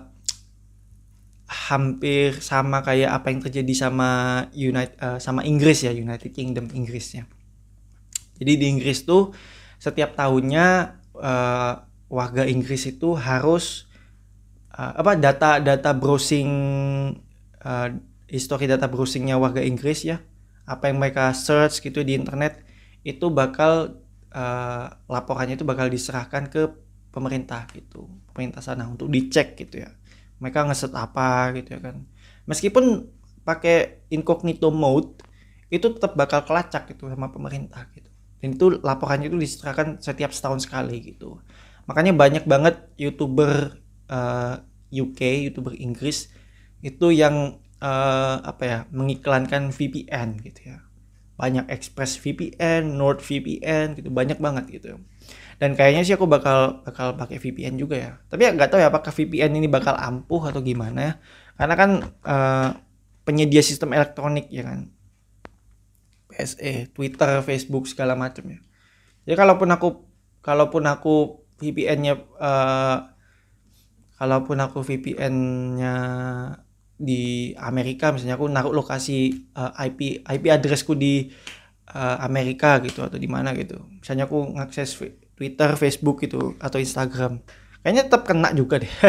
hampir sama kayak apa yang terjadi sama United uh, sama Inggris ya, United Kingdom Inggrisnya. Jadi di Inggris tuh setiap tahunnya uh, warga Inggris itu harus uh, apa data data browsing uh, history data browsingnya warga Inggris ya. Apa yang mereka search gitu di internet itu bakal uh, laporannya itu bakal diserahkan ke pemerintah gitu. Pemerintah sana untuk dicek gitu ya. Mereka ngeset apa gitu ya kan. Meskipun pakai incognito mode itu tetap bakal kelacak gitu sama pemerintah gitu. Dan itu laporannya itu diserahkan setiap setahun sekali gitu. Makanya banyak banget youtuber uh, UK youtuber Inggris itu yang uh, apa ya mengiklankan VPN gitu ya. Banyak Express VPN, Nord VPN gitu banyak banget gitu. Dan kayaknya sih aku bakal bakal pakai VPN juga ya. Tapi ya nggak tahu ya apakah VPN ini bakal ampuh atau gimana ya. Karena kan uh, penyedia sistem elektronik ya kan. PSE, Twitter, Facebook segala macam ya. Jadi kalaupun aku kalaupun aku VPN-nya uh, kalaupun aku VPN-nya di Amerika misalnya aku naruh lokasi uh, IP IP addressku di uh, Amerika gitu atau di mana gitu. Misalnya aku ngakses Twitter Facebook gitu atau Instagram. Kayaknya tetap kena juga deh. *laughs*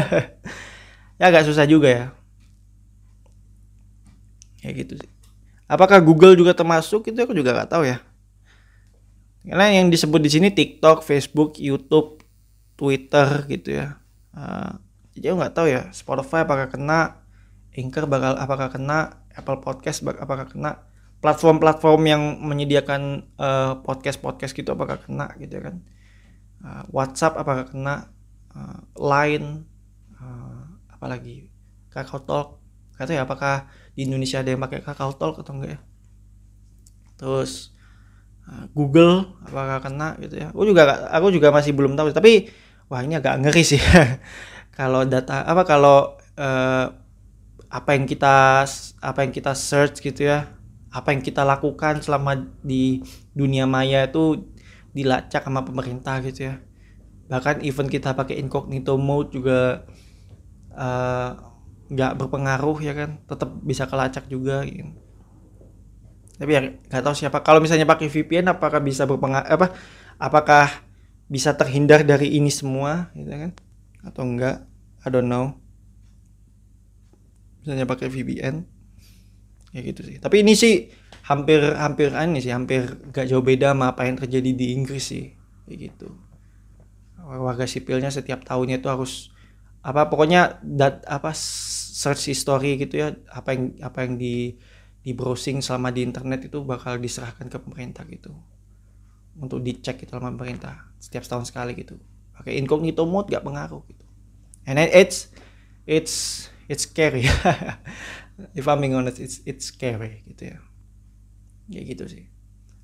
Ya agak susah juga ya. Kayak gitu sih. Apakah Google juga termasuk? Itu aku juga nggak tahu ya. Karena yang disebut di sini TikTok Facebook YouTube Twitter gitu ya. Uh, jadi aku nggak tahu ya Spotify apakah kena Anchor bakal apakah kena Apple Podcast apakah kena platform-platform yang menyediakan uh, podcast-podcast gitu apakah kena gitu kan. Uh, WhatsApp apakah kena uh, Line uh, apalagi Kakao Talk kata ya apakah di Indonesia ada yang pakai Kakao Talk atau enggak ya. Terus Google apakah kena gitu ya. Aku juga aku juga masih belum tahu tapi wah ini agak ngeri sih *laughs* kalau data apa kalau uh, apa yang kita apa yang kita search gitu ya apa yang kita lakukan selama di dunia maya itu dilacak sama pemerintah gitu ya bahkan event kita pakai incognito mode juga eh, nggak uh, berpengaruh ya kan tetap bisa kelacak juga gitu. tapi ya nggak tahu siapa kalau misalnya pakai VPN apakah bisa berpengaruh apa apakah bisa terhindar dari ini semua gitu kan atau enggak I don't know. Misalnya pakai VPN ya gitu sih. Tapi ini sih hampir hampir ini sih hampir gak jauh beda sama apa yang terjadi di Inggris sih. Kayak gitu. Warga sipilnya setiap tahunnya itu harus apa pokoknya dat apa search history gitu ya. Apa yang apa yang di di browsing selama di internet itu bakal diserahkan ke pemerintah gitu. Untuk dicek itu sama pemerintah. Setiap tahun sekali gitu. Pakai incognito mode gak pengaruh gitu and it's it's it's scary. *laughs* If I'm being honest it's it's scary gitu ya. Ya gitu sih.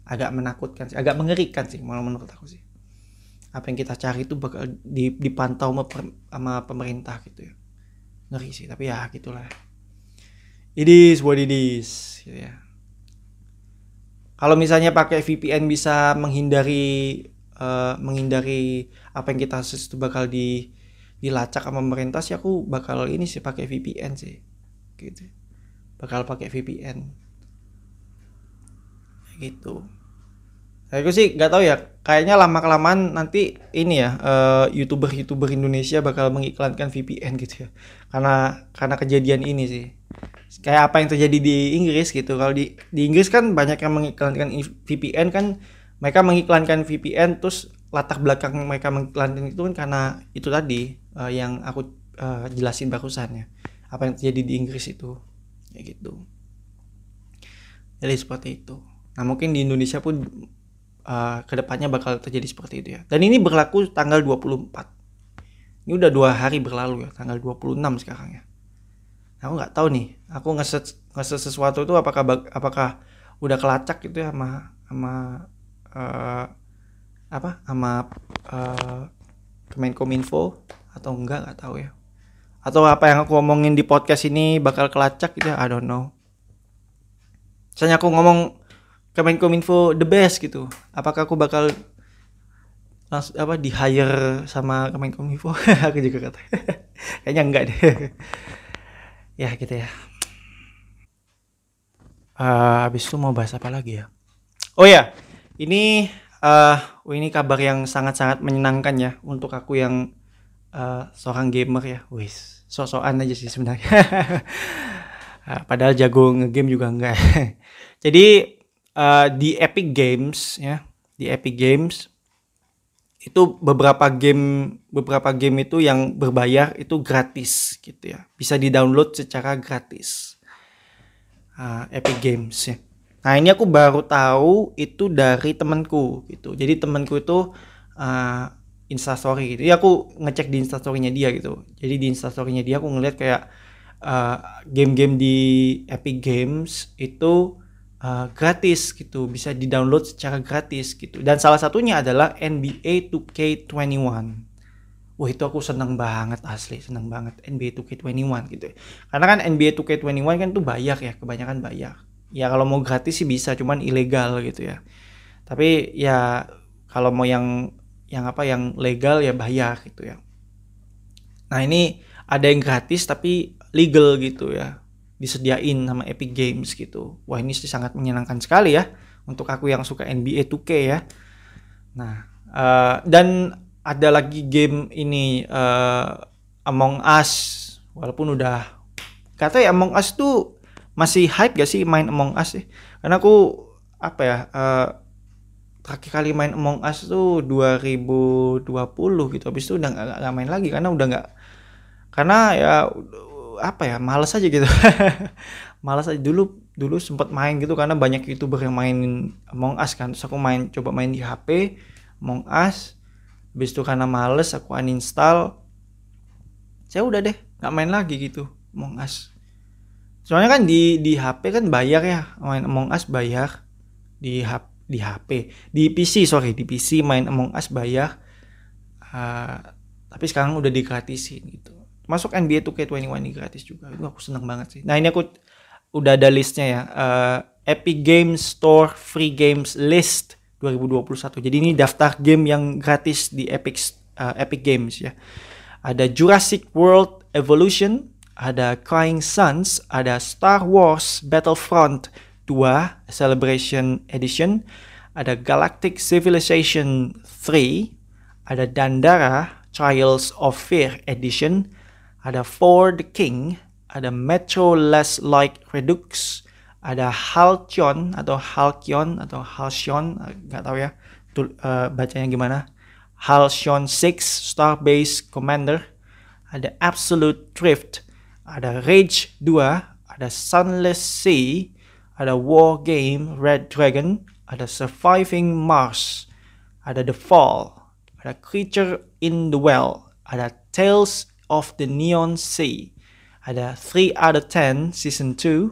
Agak menakutkan sih. Agak mengerikan sih malah menurut aku sih. Apa yang kita cari itu bakal dipantau sama pemerintah gitu ya. Ngeri sih tapi ya gitulah. It is what it is gitu ya. Kalau misalnya pakai VPN bisa menghindari uh, menghindari apa yang kita itu bakal di dilacak sama pemerintah sih aku bakal ini sih pakai VPN sih. Gitu. Bakal pakai VPN gitu. Aku sih nggak tahu ya kayaknya lama kelamaan nanti ini ya uh, youtuber youtuber Indonesia bakal mengiklankan VPN gitu ya. Karena karena kejadian ini sih. Kayak apa yang terjadi di Inggris gitu. Kalau di di Inggris kan banyak yang mengiklankan VPN kan. Mereka mengiklankan VPN terus latar belakang mereka mengiklankan itu kan karena itu tadi uh, yang aku uh, jelasin barusan ya. Apa yang terjadi di Inggris itu. Ya gitu. Jadi seperti itu. Nah mungkin di Indonesia pun uh, ke depannya bakal terjadi seperti itu ya. Dan ini berlaku tanggal 24 ini udah dua hari berlalu ya tanggal 26 sekarang ya. Aku nggak tahu nih aku ngeset ngeset sesuatu itu apakah apakah udah kelacak gitu ya sama sama uh, apa sama uh, Kemenkominfo atau enggak nggak tahu ya. Atau apa yang aku ngomongin di podcast ini bakal kelacak gitu ya? I don't know. Misalnya aku ngomong Kemenkominfo the best gitu. Apakah aku bakal langsung apa di hire sama Kemenkominfo *laughs* aku juga kata *laughs* kayaknya enggak deh. *laughs* Ya gitu ya. Uh, habis itu mau bahas apa lagi ya? Oh ya ini uh, ini kabar yang sangat-sangat menyenangkan ya untuk aku yang uh, seorang gamer ya. Wis sosokan aja sih sebenarnya. Uh, *laughs* padahal jago ngegame juga enggak. *laughs* Jadi uh, di Epic Games ya di Epic Games itu beberapa game beberapa game itu yang berbayar itu gratis gitu ya. Bisa di download secara gratis. Uh, Epic Games ya. Nah ini aku baru tahu itu dari temanku gitu. Jadi temanku itu uh, instastory gitu. Ya aku ngecek di instastorynya dia gitu. Jadi di instastorynya dia aku ngeliat kayak uh, game-game di Epic Games itu uh, gratis gitu. Bisa di download secara gratis gitu. Dan salah satunya adalah NBA 2K21 wah itu aku seneng banget asli. Seneng banget NBA 2K21 gitu. Karena kan NBA 2K21 kan tuh bayar ya kebanyakan bayar. Ya kalau mau gratis sih bisa cuman ilegal gitu ya. Tapi ya kalau mau yang yang apa yang legal ya bayar gitu ya. Nah ini ada yang gratis tapi legal gitu ya. Disediain sama Epic Games gitu. Wah ini sih sangat menyenangkan sekali ya untuk aku yang suka NBA 2K ya. Nah eh, dan ada lagi game ini eh, Among Us. Walaupun udah kata ya Among Us tuh masih hype gak sih main Among Us sih? Karena aku apa ya eh, terakhir kali main Among Us tuh 2020 gitu. Habis itu udah nggak nggak main lagi karena udah nggak karena ya apa ya males aja gitu. *laughs* Males aja. Dulu dulu sempat main gitu karena banyak youtuber yang mainin Among Us kan. Terus aku main coba main di HP Among Us. Habis itu karena males aku uninstall. Saya udah deh nggak main lagi gitu Among Us. Soalnya kan di di HP kan bayar ya. Main Among Us bayar di HP di HP di PC sorry. Di PC main Among Us bayar Uh, tapi sekarang udah digratisin gitu. Masuk NBA 2K21 ini gratis juga. Itu aku seneng banget sih. Nah ini aku udah ada listnya ya. Uh, Epic Games Store Free Games List 2021 jadi ini daftar game yang gratis di Epic uh, Epic Games ya. Ada Jurassic World Evolution ada Crying Suns ada Star Wars Battlefront 2 Celebration Edition ada Galactic Civilization 3 ada Dandara Trials of Fear Edition, ada For the King, ada Metro Less Like Redux, ada Halcyon atau Halcyon atau Halcyon, nggak tahu ya tul- eh, bacanya gimana. Halcyon 6 Starbase Commander, ada Absolute Drift, ada Rage 2, ada Sunless Sea, ada War Game Red Dragon, ada Surviving Mars, ada The Fall, ada Creature in the Well, ada Tales of the Neon Sea, ada 3 out of 10 Season 2,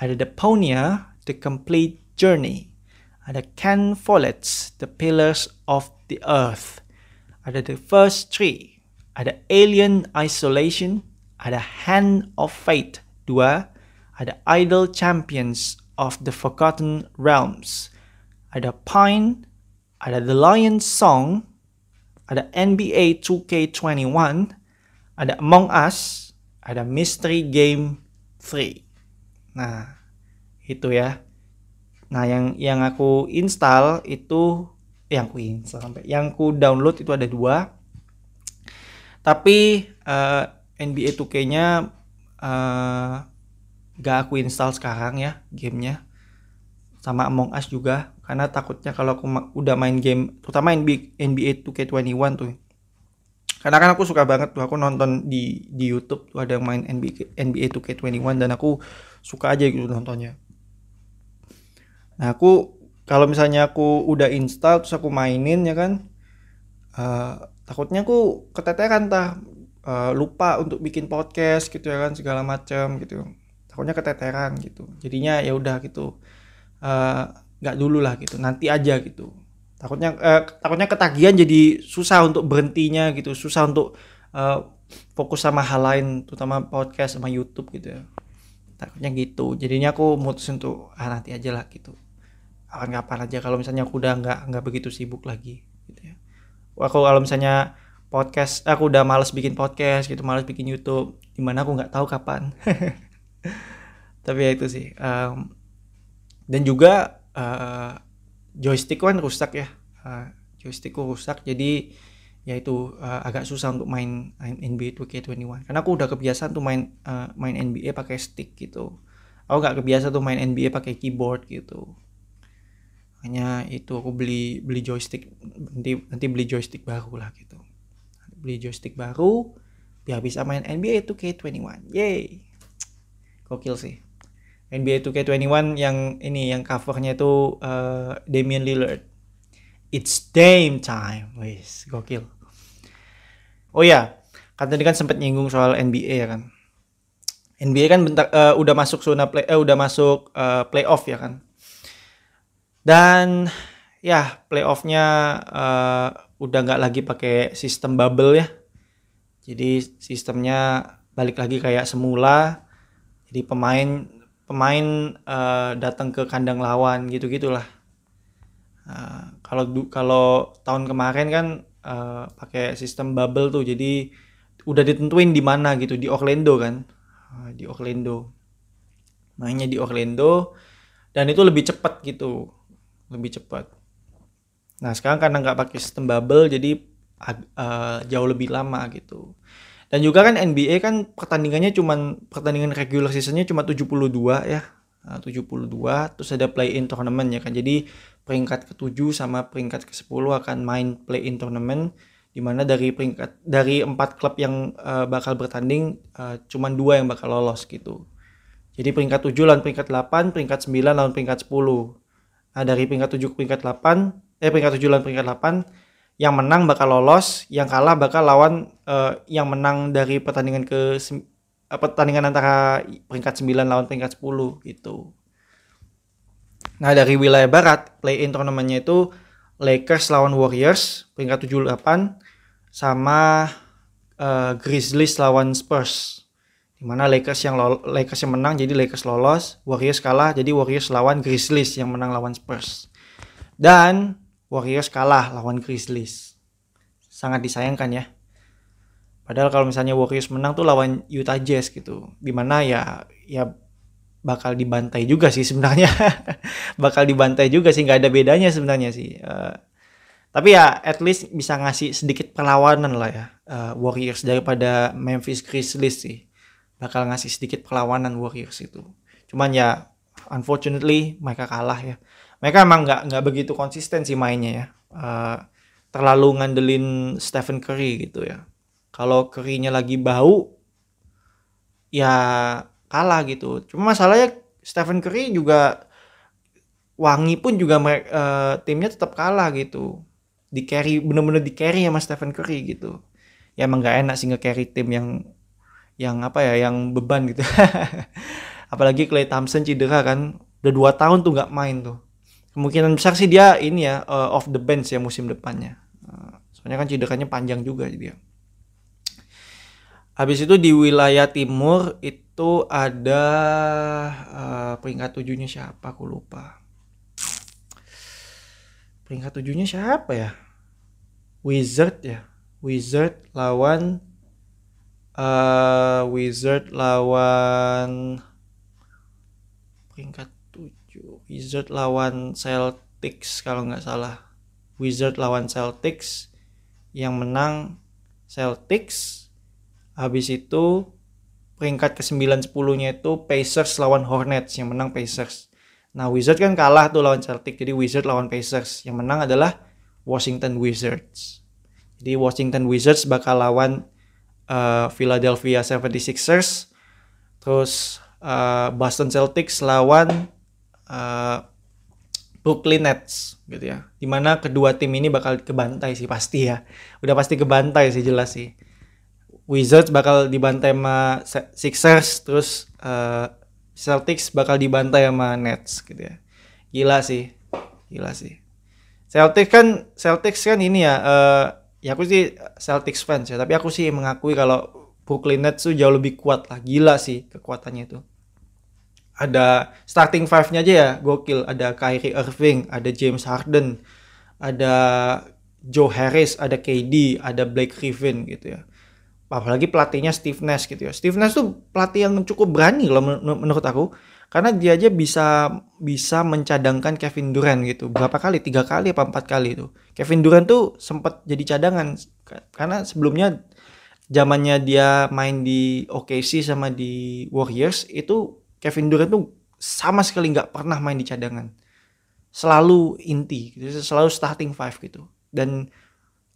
ada Deponia, The Complete Journey, ada Ken Follett's The Pillars of the Earth, ada The First Tree, ada Alien Isolation, ada Hand of Fate 2, ada Idol Champions of the Forgotten Realms, ada Pine, ada The Lion's Song, ada NBA 2K21, ada Among Us, ada Mystery Game 3. Nah, itu ya. Nah, yang yang aku install itu yang aku install sampai yang aku download itu ada dua. Tapi eh, NBA 2K-nya eh, gak aku install sekarang ya gamenya. Sama Among Us juga karena takutnya kalau aku ma- udah main game terutama NBA, NBA 2K21 tuh. Karena kan aku suka banget tuh aku nonton di di YouTube tuh ada yang main NBA NBA 2K21 dan aku suka aja gitu nontonnya. Nah aku kalau misalnya aku udah install terus aku mainin ya kan eh, takutnya aku keteteran tah Eh, lupa untuk bikin podcast gitu ya kan segala macam gitu takutnya keteteran gitu. Jadinya ya udah gitu. Eh, nggak dulu lah gitu. Nanti aja gitu. Takutnya eh, takutnya ketagihan jadi susah untuk berhentinya gitu. Susah untuk eh, fokus sama hal lain terutama podcast sama YouTube gitu ya. Takutnya gitu. Jadinya aku mutusin untuk ah nanti aja lah gitu. Kapan-kapan aja. Kalau misalnya aku udah nggak nggak begitu sibuk lagi gitu ya. Aku kalau misalnya podcast aku udah males bikin podcast gitu males bikin YouTube di mana aku nggak tahu kapan *laughs* tapi ya itu sih Em, dan juga eh, joystick kan rusak ya. Eh, joystickku rusak jadi ya itu eh, agak susah untuk main NBA 2K21 karena aku udah kebiasaan tuh main eh, main NBA pakai stick gitu. Aku nggak kebiasa tuh main NBA pakai keyboard gitu. Hanya itu aku beli beli joystick nanti nanti beli joystick baru lah gitu. Beli joystick baru biar bisa main NBA 2K21 yay gokil sih. NBA 2K21 yang ini yang covernya itu eh, Damian Lillard. It's Dame time. Wis gokil. Oh ya kan tadi kan sempat nyinggung soal NBA ya kan? NBA kan bentar eh, udah masuk zona play eh udah masuk eh, playoff ya kan? Dan ya playoffnya eh, udah nggak lagi pakai sistem bubble ya. Jadi sistemnya balik lagi kayak semula jadi pemain pemain eh, datang ke kandang lawan gitu gitulah. Eh, kalau kalau tahun kemarin kan eh, pakai sistem bubble tuh. Jadi udah ditentuin di mana gitu di Orlando kan. Ah, di Orlando. Mainnya di Orlando. Dan itu lebih cepat gitu. Lebih cepat. Nah sekarang karena nggak pakai sistem bubble jadi eh, jauh lebih lama gitu dan juga kan NBA kan pertandingannya cuman pertandingan regular seasonnya cuma 72 ya. Nah, 72 terus ada play in tournament ya kan. Jadi peringkat ke-7 sama peringkat ke-10 akan main play in tournament di mana dari peringkat dari empat klub yang eh, bakal bertanding eh, cuman dua yang bakal lolos gitu. Jadi peringkat 7 lawan peringkat 8 peringkat 9 lawan peringkat 10 nah dari peringkat 7 ke peringkat 8 eh peringkat 7 lawan peringkat 8 yang menang bakal lolos yang kalah bakal lawan eh, yang menang dari pertandingan ke eh, pertandingan antara peringkat 9 lawan peringkat 10 gitu Nah dari wilayah barat play in turnamentnya itu Lakers lawan Warriors peringkat 78 sama eh, Grizzlies lawan Spurs. Di mana Lakers yang Lakers yang menang jadi Lakers lolos, Warriors kalah jadi Warriors lawan Grizzlies yang menang lawan Spurs. Dan Warriors kalah lawan Grizzlies. Sangat disayangkan ya. Padahal kalau misalnya Warriors menang tuh lawan Utah Jazz gitu. Di mana ya ya bakal dibantai juga sih sebenarnya. *laughs* bakal dibantai juga sih nggak ada bedanya sebenarnya sih. Eh, tapi ya at least bisa ngasih sedikit perlawanan lah ya eh, Warriors daripada Memphis Grizzlies sih. Bakal ngasih sedikit perlawanan Warriors itu. Cuman ya unfortunately mereka kalah ya. Mereka emang nggak nggak begitu konsisten sih mainnya ya. Eh, terlalu ngandelin Stephen Curry gitu ya. Kalau Curry-nya lagi bau ya kalah gitu. Cuma masalahnya Stephen Curry juga wangi pun juga eh, timnya tetap kalah gitu. Di carry bener-bener di carry sama Stephen Curry gitu. Ya emang gak enak sih nge-carry tim yang yang apa ya yang beban gitu. *laughs* Apalagi Clay Thompson cedera kan. Udah dua tahun tuh nggak main tuh. Kemungkinan besar sih dia ini ya eh, off the bench ya musim depannya. Eh, soalnya kan cederanya panjang juga dia. Habis itu di wilayah timur itu ada eh, peringkat tujuhnya siapa? Aku lupa. Peringkat tujuhnya siapa ya? Wizard ya. Wizard lawan eh Wizard lawan peringkat 7. Wizard lawan Celtics kalau nggak salah. Wizard lawan Celtics yang menang Celtics Habis itu peringkat ke-9 10-nya itu Pacers lawan Hornets yang menang Pacers. Nah, Wizards kan kalah tuh lawan Celtic. Jadi Wizards lawan Pacers. Yang menang adalah Washington Wizards. Jadi Washington Wizards bakal lawan eh, Philadelphia 76ers. Terus eh, Boston Celtics lawan eh, Brooklyn Nets gitu ya. Di mana kedua tim ini bakal kebantai sih pasti ya. Udah pasti kebantai sih jelas sih. Wizards bakal dibantai sama Sixers terus eh, Celtics bakal dibantai sama Nets gitu ya. Gila sih. Gila sih. Celtics kan Celtics kan ini ya eh, ya aku sih Celtics fans ya, tapi aku sih mengakui kalau Brooklyn Nets tuh jauh lebih kuat lah. Gila sih kekuatannya itu. Ada starting five-nya aja ya, gokil. Ada Kyrie Irving, ada James Harden, ada Joe Harris, ada KD, ada Blake Griffin gitu ya apalagi pelatihnya Steve Nash gitu ya. Steve Nash tuh pelatih yang cukup berani kalau men- menurut aku karena dia aja bisa bisa mencadangkan Kevin Durant gitu. Berapa kali? Tiga kali apa empat kali itu. Kevin Durant tuh sempat jadi cadangan Ka- karena sebelumnya zamannya dia main di OKC sama di Warriors itu Kevin Durant tuh sama sekali nggak pernah main di cadangan. Selalu inti, gitu. selalu starting five gitu. Dan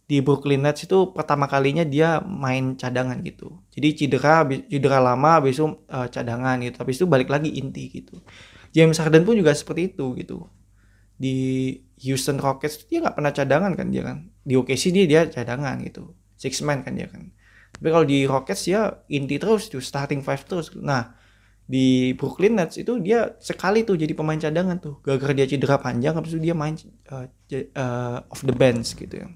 di Brooklyn Nets itu pertama kalinya dia main cadangan gitu. Jadi cedera cedera lama habis itu eh, cadangan gitu. Habis itu balik lagi inti gitu. James Harden pun juga seperti itu gitu. Di Houston Rockets dia nggak pernah cadangan kan dia kan. Di OKC dia dia cadangan gitu. Six man kan dia kan. Tapi kalau di Rockets dia inti terus tuh starting five terus. Nah, di Brooklyn Nets itu dia sekali tuh jadi pemain cadangan tuh. Gara-gara dia cedera panjang habis itu dia main j- eh, off the bench gitu ya.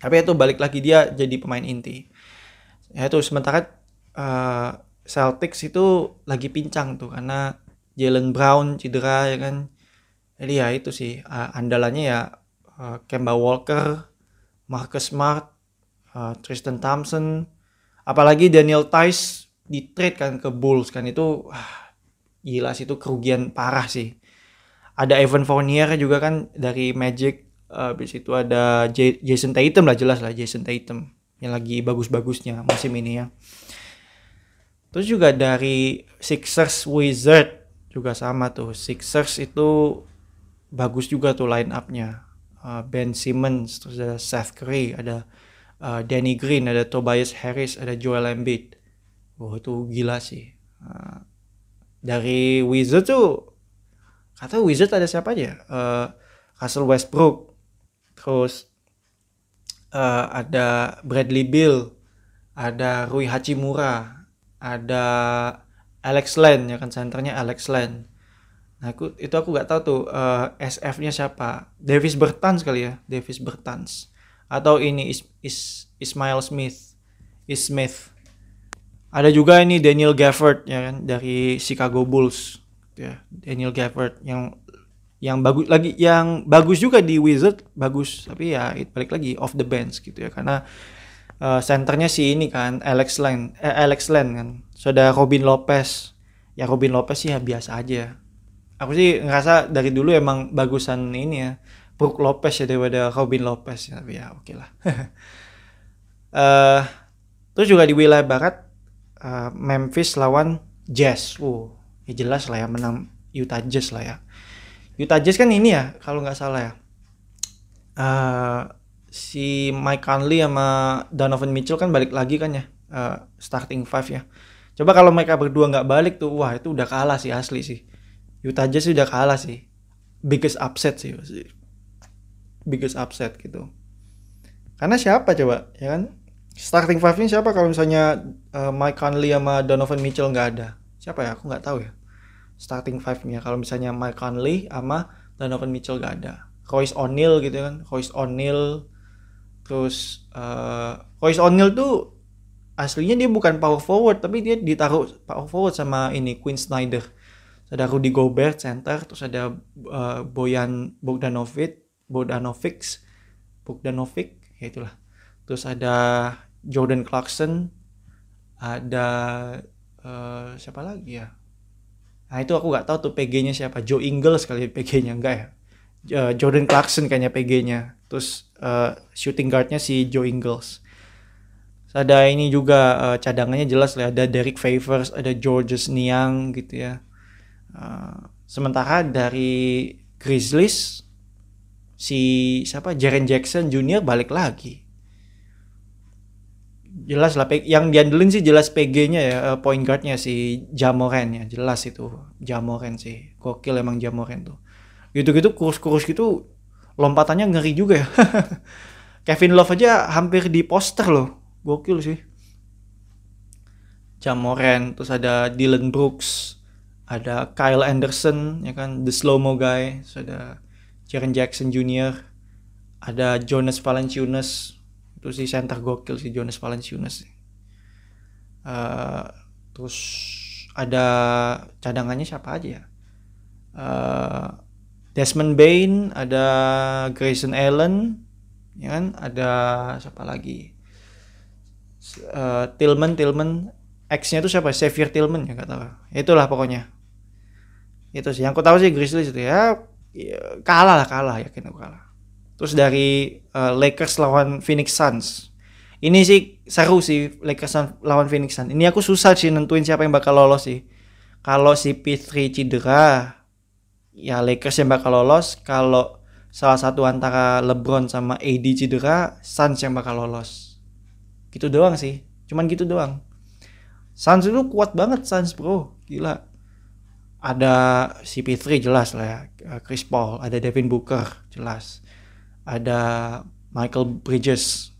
Tapi itu balik lagi dia jadi pemain inti. Ya itu sementara eh, Celtics itu lagi pincang tuh karena Jalen Brown cedera ya kan. Jadi ya itu sih eh, andalannya ya eh, Kemba Walker, Marcus Smart, eh, Tristan Thompson, Apalagi Daniel Tice di trade kan ke Bulls kan itu wah, gila sih itu kerugian parah sih. Ada Evan Fournier juga kan dari Magic. Habis itu ada J- Jason Tatum lah jelas lah Jason Tatum yang lagi bagus-bagusnya musim ini ya. Terus juga dari Sixers Wizard juga sama tuh. Sixers itu bagus juga tuh line up-nya. Uh, ben Simmons, terus ada Seth Curry, ada uh, Danny Green, ada Tobias Harris, ada Joel Embiid. Wah itu gila sih. Uh, dari Wizard tuh kata Wizard ada siapa aja? Uh, Russell Westbrook, terus uh, ada Bradley Bill, ada Rui Hachimura, ada Alex Len ya kan senternya Alex Len. Nah, aku itu aku nggak tahu tuh uh, SF-nya siapa. Davis Bertans kali ya, Davis Bertans. Atau ini is, is Ismail Smith. Is Smith. Ada juga ini Daniel Gafford ya kan dari Chicago Bulls. Ya, Daniel Gafford yang yang bagus lagi yang bagus juga di Wizard bagus tapi ya balik lagi off the bench gitu ya karena uh, senternya si ini kan Alex Len eh, Alex Len kan. Sudah Robin Lopez. Ya Robin Lopez sih ya biasa aja. Aku sih ngerasa dari dulu emang bagusan ini ya Brook Lopez ya daripada Robin Lopez ya tapi ya oke okay lah. Uh, *laughs* terus juga di wilayah barat uh, Memphis lawan Jazz. Uh ya jelas lah ya menang Utah Jazz lah ya. Utah Jazz kan ini ya kalau nggak salah ya. Uh, si Mike Conley sama Donovan Mitchell kan balik lagi kan ya uh, starting five ya. Coba kalau mereka berdua nggak balik tuh wah itu udah kalah sih asli sih. Utah Jazz udah kalah sih. Biggest upset sih biggest upset gitu. Karena siapa coba ya kan? Starting five ini siapa kalau misalnya uh, Mike Conley sama Donovan Mitchell nggak ada. Siapa ya? Aku nggak tahu ya. Starting five-nya. Kalau misalnya Mike Conley sama Donovan Mitchell gak ada. Royce O'Neal gitu kan. Royce O'Neal. Terus uh, Royce O'Neal tuh aslinya dia bukan power forward tapi dia ditaruh power forward sama ini Quinn Snyder. Ada Rudy Gobert center. Terus ada uh, Boyan Bogdanovic Bogdanovic. Bogdanovic ya itulah. Terus ada Jordan Clarkson ada uh, siapa lagi ya Nah itu aku nggak tahu tuh PG-nya siapa. Joe Ingles kali PG-nya enggak ya. Uh, Jordan Clarkson kayaknya PG-nya. Terus uh, shooting guard-nya si Joe Ingles. Ada ini juga uh, cadangannya jelas lah. Ada Derek Favors, ada Georges Niang gitu ya. Uh, sementara dari Grizzlies si siapa Jaren Jackson Junior balik lagi jelas lah yang diandelin sih jelas PG-nya ya uh, point guard-nya si Jamoran ya jelas itu Jamoran sih. Gokil emang Jamoran tuh. Gitu-gitu kurus-kurus gitu lompatannya ngeri juga ya. *laughs* Kevin Love aja hampir di poster loh. Gokil sih. Jamoran terus ada Dylan Brooks ada Kyle Anderson ya kan the slow mo guy terus ada Jaren Jackson Jr ada Jonas Valanciunas itu si center gokil si Jonas Valanciunas. Uh, terus ada cadangannya siapa aja ya? Uh, Desmond Bain ada Grayson Allen ya kan? Ada siapa lagi? Uh, Tillman Tillman. X-nya itu siapa? Xavier Tillman ya tahu. Itulah pokoknya. Itu sih. Yang aku tahu sih Grizzlies itu ya, ya kalah lah kalah. Yakin aku kalah Terus dari uh, Lakers lawan Phoenix Suns. Ini sih seru sih Lakers lawan Phoenix Suns. Ini aku susah sih nentuin siapa yang bakal lolos sih. Kalau si P3 cedera, ya Lakers yang bakal lolos. Kalau salah satu antara LeBron sama AD cedera, Suns yang bakal lolos. Gitu doang sih. Cuman gitu doang. Suns itu kuat banget Suns bro. Gila. Ada CP3 jelas lah ya. Chris Paul, ada Devin Booker jelas ada Michael Bridges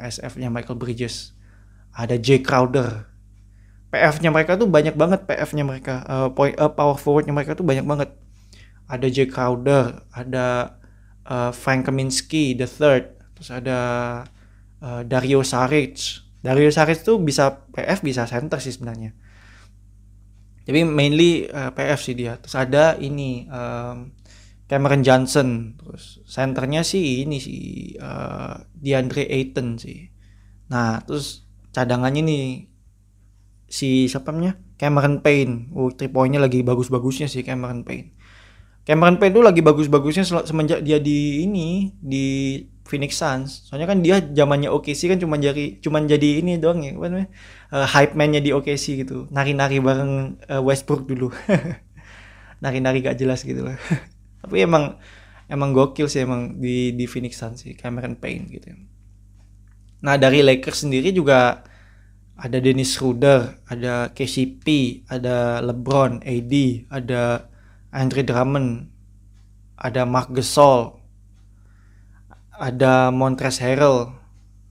SF-nya Michael Bridges. Ada Jay Crowder. PF-nya mereka tuh banyak banget PF-nya mereka uh, point, uh, power forward-nya mereka tuh banyak banget. Ada Jay Crowder ada uh, Frank Kaminsky the third. Terus ada uh, Dario Saric. Dario Saric tuh bisa PF bisa center sih sebenarnya. Tapi mainly uh, PF sih dia. Terus ada ini um, Cameron Johnson terus senternya sih ini sih uh, DeAndre Ayton sih nah terus cadangannya nih si siapa namanya Cameron Payne. Oh, three point-nya lagi bagus-bagusnya sih Cameron Payne. Cameron Payne tuh lagi bagus-bagusnya semenjak dia di ini di Phoenix Suns. Soalnya kan dia zamannya OKC kan cuma jadi cuma jadi ini doang ya, apa namanya? Eh, hype man-nya di OKC gitu. Nari-nari bareng eh, Westbrook dulu. *laughs* Nari-nari gak jelas gitu lah. *laughs* Tapi emang emang gokil sih emang di di Phoenix Suns sih Cameron Payne gitu. Nah, dari Lakers sendiri juga ada Dennis Schroeder, ada KCP, ada LeBron, AD, ada Andre Drummond, ada Mark Gasol, ada Montrezl Harrell,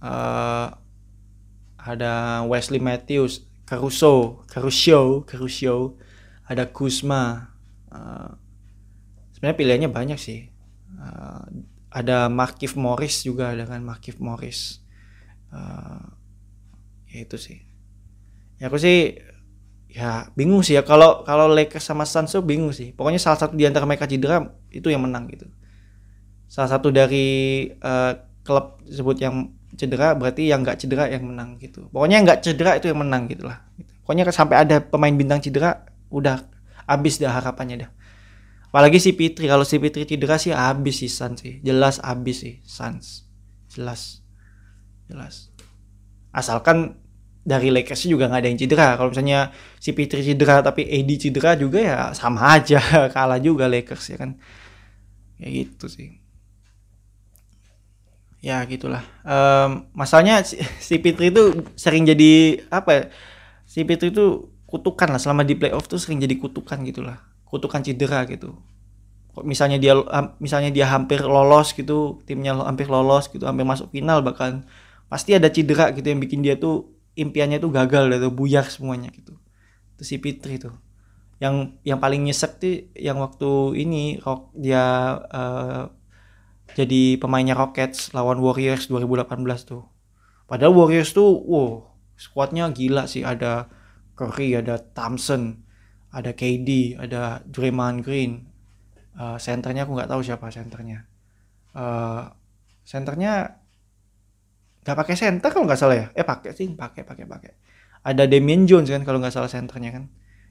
eh, ada Wesley Matthews, Caruso, Caruso, Caruso, ada Kuzma. eh, sebenarnya pilihannya banyak sih. Eh, ada Markif Morris juga kan Markif Morris. Eh, ya itu sih. Ya aku sih ya bingung sih ya kalau kalau Lakers sama Suns tuh bingung sih. Pokoknya salah satu di antara mereka cedera itu yang menang gitu. Salah satu dari eh, klub tersebut yang cedera berarti yang nggak cedera yang menang gitu. Pokoknya yang nggak cedera itu yang menang gitulah. Gitu. Pokoknya sampai ada pemain bintang cedera udah habis dah harapannya dah. Apalagi si Fitri kalau si Fitri cedera sih habis sih Suns sih. Jelas habis sih Suns. Jelas. Jelas. Asalkan dari Lakers juga nggak ada yang cedera. Kalau misalnya si Fitri cedera tapi AD cedera juga ya sama aja *laughs* kalah juga Lakers ya kan. Ya gitu sih. Ya gitulah. Em, masalahnya si, si Fitri itu sering jadi apa ya? Si Fitri itu kutukan lah selama di playoff tuh sering jadi kutukan gitulah. Kutukan cedera gitu. Misalnya dia am- misalnya dia hampir lolos gitu, timnya hampir lolos gitu, hampir masuk final bahkan pasti ada cedera gitu yang bikin dia tuh impiannya tuh gagal atau buyar semuanya gitu. Itu si Fitri tuh. Yang yang paling nyesek tuh yang waktu ini Rock dia eh, jadi pemainnya Rockets lawan Warriors 2018 tuh. Padahal Warriors tuh, wow, squadnya gila sih. Ada Curry, ada Thompson, ada KD, ada Draymond Green. Eh, senternya aku nggak tahu siapa senternya. Eh, senternya nggak pakai center kalau nggak salah ya. Eh pakai sih, pakai, pakai, pakai. Ada Damian Jones kan kalau nggak salah senternya kan.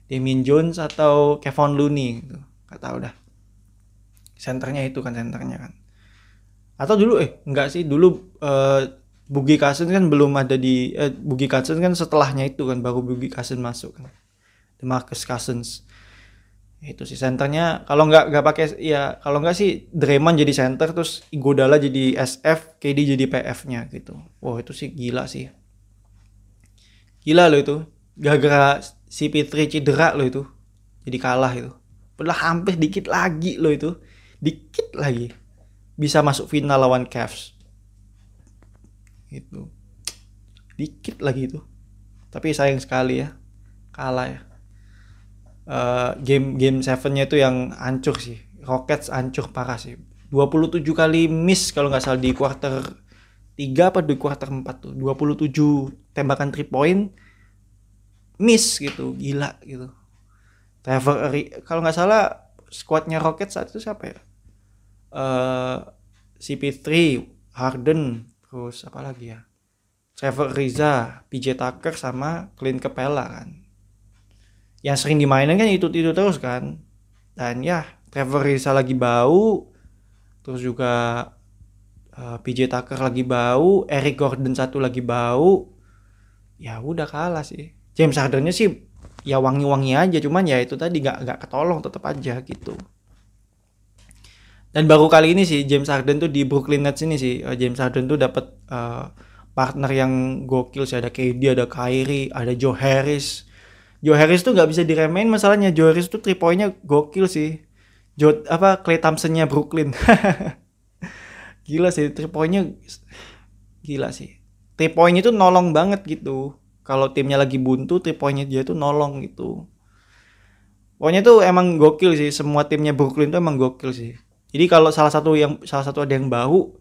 Damian Jones atau Kevon Looney gitu. Nggak tahu dah. Senternya itu kan senternya kan atau dulu eh enggak sih dulu eh, Bugi Cousins kan belum ada di eh, Bugi Cousins kan setelahnya itu kan baru Bugi Cousins masuk kan Demarcus Cousins. Itu sih. Senternya kalau nggak nggak pakai ya kalau nggak sih Draymond jadi center terus Iguodala jadi SF KD jadi PF-nya gitu. Wow itu sih gila sih. Gila loh itu. Gara-gara si Fitri cedera loh itu. Jadi kalah itu. Padahal hampir dikit lagi loh itu. Dikit lagi. Bisa masuk final lawan Cavs. Gitu. Dikit lagi itu. Tapi sayang sekali ya. Kalah ya Eh, game game 7 nya itu yang hancur sih. Rockets hancur parah sih. 27 kali miss kalau nggak salah di quarter 3 apa di quarter 4 tuh. 27 tembakan 3 point miss gitu. Gila gitu. Trevor kalau nggak salah squadnya Rockets saat itu siapa ya? Eh CP3, Harden, terus apa lagi ya? Trevor Ariza, PJ Tucker sama Clint Capella kan. Yang sering dimainin kan itu-itu terus kan. Dan ya, Trevor Ariza lagi bau, terus juga eh, PJ Tucker lagi bau, Eric Gordon satu lagi bau. Ya udah kalah sih. James Hardennya sih ya wangi-wangi aja, cuman ya itu tadi nggak nggak ketolong tetap aja gitu. Dan baru kali ini sih James Harden tuh di Brooklyn Nets ini sih eh, James Harden tuh dapat eh, partner yang gokil sih ada KD, ada Kyrie, ada Joe Harris. Joe Harris tuh nggak bisa diremehin masalahnya Joe Harris tuh three point-nya gokil sih. Joe apa Clay Thompson-nya Brooklyn. *laughs* gila sih three point-nya gila sih. Three point itu nolong banget gitu. Kalau timnya lagi buntu, three point-nya dia tuh nolong gitu. Pokoknya tuh emang gokil sih semua timnya Brooklyn tuh emang gokil sih. Jadi kalau salah satu yang salah satu ada yang bau,